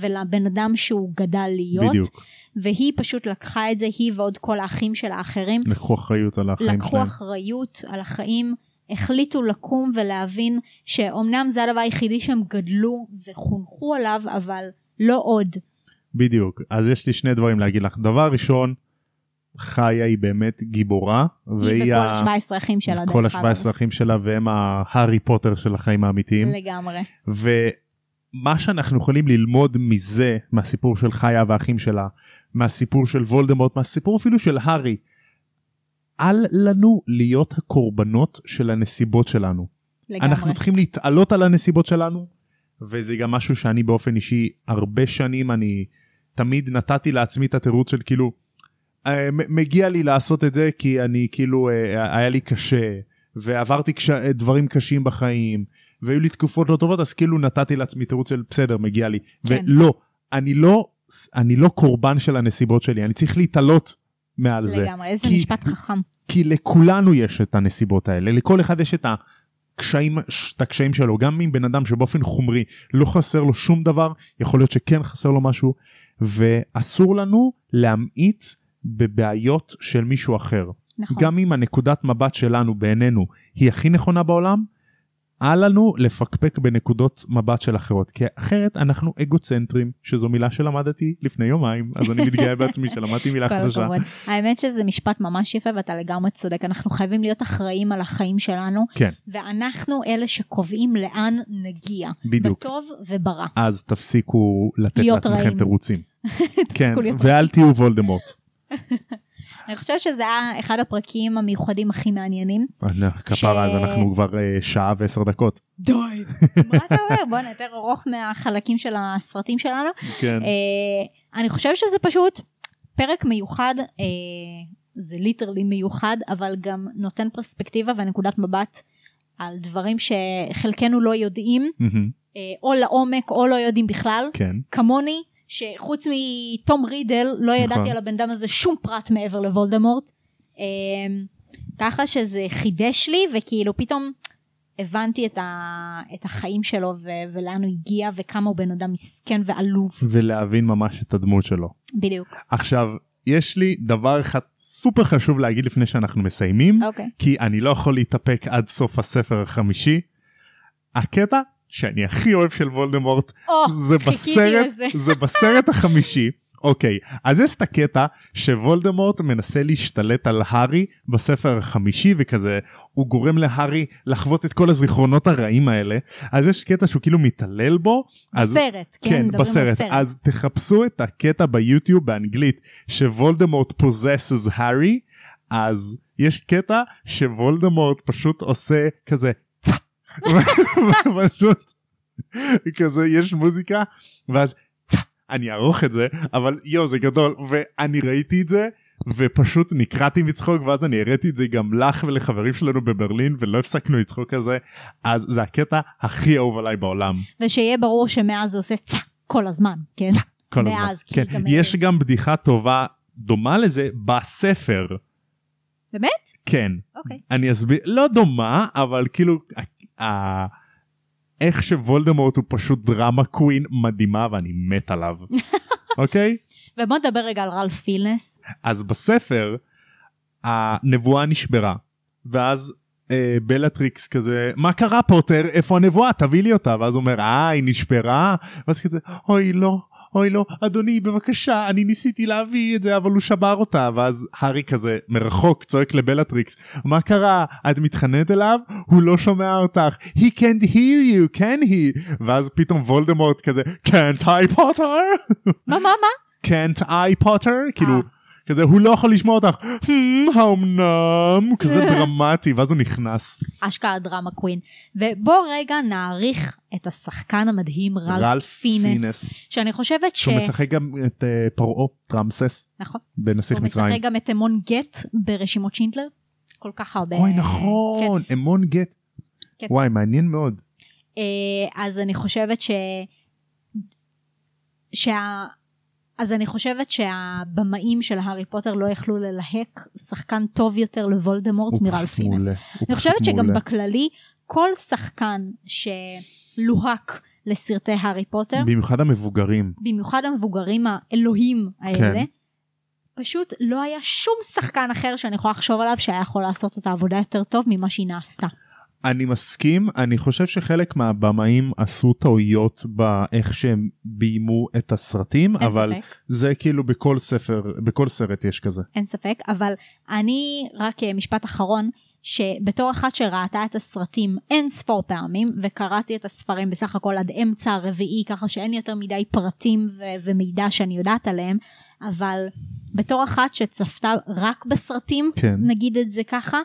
ולבן אדם שהוא גדל להיות, בדיוק, והיא פשוט לקחה את זה, היא ועוד כל האחים של האחרים, לקחו אחריות על החיים לקחו שלהם. אחריות על החיים, החליטו לקום ולהבין שאומנם זה הדבר היחידי שהם גדלו וחונכו עליו, אבל לא עוד. בדיוק, אז יש לי שני דברים להגיד לך. דבר ראשון, חיה היא באמת גיבורה, היא והיא וכל ה- ה-17 אחים שלה, כל דרך אגב. ה-17 אחים שלה והם ההארי פוטר של החיים האמיתיים. לגמרי. ומה שאנחנו יכולים ללמוד מזה, מהסיפור של חיה והאחים שלה, מהסיפור של וולדמורט, מהסיפור אפילו של הארי, אל לנו להיות הקורבנות של הנסיבות שלנו. לגמרי. אנחנו צריכים להתעלות על הנסיבות שלנו, וזה גם משהו שאני באופן אישי הרבה שנים אני תמיד נתתי לעצמי את התירוץ של כאילו מגיע לי לעשות את זה כי אני כאילו אה, היה לי קשה ועברתי קש... דברים קשים בחיים והיו לי תקופות לא טובות אז כאילו נתתי לעצמי תירוץ של בסדר מגיע לי כן. ולא אני לא אני לא קורבן של הנסיבות שלי אני צריך להתעלות מעל זה. לגמרי, איזה כי- משפט חכם. כי לכולנו יש את הנסיבות האלה, לכל אחד יש את הקשיים, את הקשיים שלו, גם אם בן אדם שבאופן חומרי לא חסר לו שום דבר, יכול להיות שכן חסר לו משהו, ואסור לנו להמעיט בבעיות של מישהו אחר. נכון. גם אם הנקודת מבט שלנו בעינינו היא הכי נכונה בעולם, אל לנו לפקפק בנקודות מבט של אחרות, כי אחרת אנחנו אגוצנטרים, שזו מילה שלמדתי לפני יומיים, אז אני מתגאה בעצמי שלמדתי מילה [LAUGHS] חדשה. האמת שזה משפט ממש יפה ואתה לגמרי צודק, אנחנו חייבים להיות אחראים על החיים שלנו, כן. ואנחנו אלה שקובעים לאן נגיע, בדיוק. בטוב וברע. אז תפסיקו לתת לעצמכם. תירוצים. [LAUGHS] כן, ואל תהיו וולדמורט. [LAUGHS] אני חושבת שזה היה אחד הפרקים המיוחדים הכי מעניינים. כפרה, אז אנחנו כבר אה, שעה ועשר דקות. די. [LAUGHS] מה אתה אומר? בוא יותר ארוך מהחלקים של הסרטים שלנו. כן. אה, אני חושבת שזה פשוט פרק מיוחד, אה, זה ליטרלי מיוחד, אבל גם נותן פרספקטיבה ונקודת מבט על דברים שחלקנו לא יודעים, או לעומק או לא יודעים בכלל, כן. כמוני, שחוץ מתום רידל לא ידעתי נכון. על הבן אדם הזה שום פרט מעבר לוולדמורט. אה, ככה שזה חידש לי וכאילו פתאום הבנתי את, ה, את החיים שלו ו, ולאן הוא הגיע וכמה הוא בן אדם מסכן ועלוב. ולהבין ממש את הדמות שלו. בדיוק. עכשיו, יש לי דבר אחד סופר חשוב להגיד לפני שאנחנו מסיימים, אוקיי. כי אני לא יכול להתאפק עד סוף הספר החמישי. הקטע שאני הכי אוהב של וולדמורט או, זה בסרט. זה בסרט החמישי. אוקיי, אז יש את הקטע שוולדמורט מנסה להשתלט על הארי בספר החמישי וכזה הוא גורם להארי לחוות את כל הזיכרונות הרעים האלה אז יש קטע שהוא כאילו מתעלל בו. אז, בסרט, כן, כן, מדברים בסרט. סרט. אז תחפשו את הקטע ביוטיוב באנגלית שוולדמורט פוזסס הארי אז יש קטע שוולדמורט פשוט עושה כזה [LAUGHS] פשוט כזה יש מוזיקה ואז אני אערוך את זה אבל יואו זה גדול ואני ראיתי את זה ופשוט נקרעתי מצחוק ואז אני הראיתי את זה גם לך ולחברים שלנו בברלין ולא הפסקנו לצחוק על זה אז זה הקטע הכי אהוב עליי בעולם. ושיהיה ברור שמאז זה עושה צה כל הזמן, כן? כל מאז, הזמן. כי כן. גם- יש גם בדיחה טובה דומה לזה בספר. באמת? כן. אוקיי. אני אסביר, לא דומה, אבל כאילו, ה- איך שוולדמורט הוא פשוט דרמה קווין מדהימה ואני מת עליו. [LAUGHS] אוקיי? ובוא נדבר רגע על רלף פילנס. אז בספר הנבואה נשברה ואז אה, בלטריקס כזה מה קרה פוטר איפה הנבואה תביא לי אותה ואז הוא אומר אה היא נשברה ואז כזה אוי לא אוי לא אדוני בבקשה אני ניסיתי להביא את זה אבל הוא שבר אותה. ואז הארי כזה מרחוק צועק לבלטריקס מה קרה? את מתחננת אליו? הוא לא שומע אותך. He can't hear you can he? ואז פתאום וולדמורט כזה can't I potter? מה, מה, מה? can't I potter? כאילו אה. כזה הוא לא יכול לשמוע אותך "Hmm, האומנם כזה [LAUGHS] דרמטי ואז הוא נכנס אשכרה דרמה קווין. ובוא רגע נעריך את השחקן המדהים רלף, פינס, שאני חושבת ש... שהוא משחק גם את אה, פרעה רמסס נכון. בנסיך הוא משחק מצרים. גם את אמון גט ברשימות שינדלר. כל כך הרבה. אוי נכון אמון גט. כן. וואי מעניין מאוד. אה, אז אני חושבת ש... שה... אז אני חושבת שהבמאים של הארי פוטר לא יכלו ללהק שחקן טוב יותר לוולדמורט פשוט פינס. אני חושבת שגם מעולה. בכללי כל שחקן שלוהק לסרטי הארי פוטר, במיוחד המבוגרים. במיוחד המבוגרים האלוהים האלה, כן. פשוט לא היה שום שחקן אחר שאני יכולה לחשוב עליו שהיה יכול לעשות את העבודה יותר טוב ממה שהיא נעשתה. אני מסכים אני חושב שחלק מהבמאים עשו טעויות באיך שהם ביימו את הסרטים אבל ספק. זה כאילו בכל ספר בכל סרט יש כזה. אין ספק, אבל אני רק אה, משפט אחרון, שבתור אחת שראתה את הסרטים אין ספור פעמים, וקראתי את הספרים בסך הכל עד אמצע הרביעי, ככה שאין יותר מדי פרטים ו- ומידע שאני יודעת עליהם, אבל בתור אחת שצפתה רק בסרטים, כן. נגיד את זה ככה,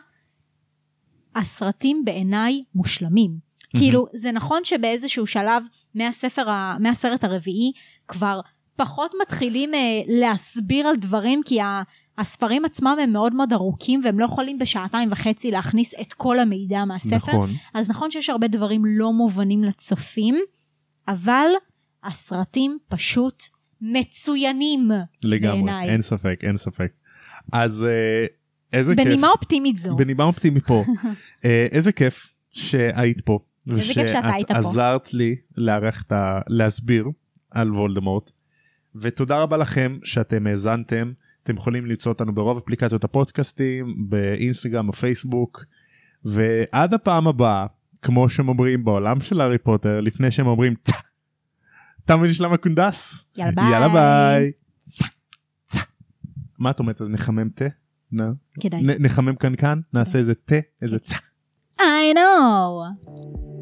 הסרטים בעיניי מושלמים. כאילו, זה נכון שבאיזשהו שלב מהספר, ה- מהסרט הרביעי כבר פחות מתחילים אה, להסביר על דברים, כי ה- הספרים עצמם הם מאוד מאוד ארוכים והם לא יכולים בשעתיים וחצי להכניס את כל המידע מהספר. נכון. אז נכון שיש הרבה דברים לא מובנים לצופים, אבל הסרטים פשוט מצוינים לגמרי בעיניי. אין ספק אין ספק. אז אה, איזה כיף. בנימה אופטימית זו. בנימה אופטימית פה. [LAUGHS] אה, איזה כיף שהיית פה. איזה כיף שאתה היית פה. ושאת עזרת לי לארח את ה... להסביר על וולדמורט. ותודה רבה לכם שאתם האזנתם. אתם יכולים למצוא אותנו ברוב אפליקציות הפודקאסטים, באינסטגרם, בפייסבוק. ועד הפעם הבאה, כמו שהם אומרים בעולם של הארי פוטר, לפני שהם אומרים טה, תם ונשלם הקונדס. יאללה ביי. יאללה ביי. מה את אומרת אז נחמם תה? כדאי. נחמם כאן נעשה איזה תה איזה צה. I know.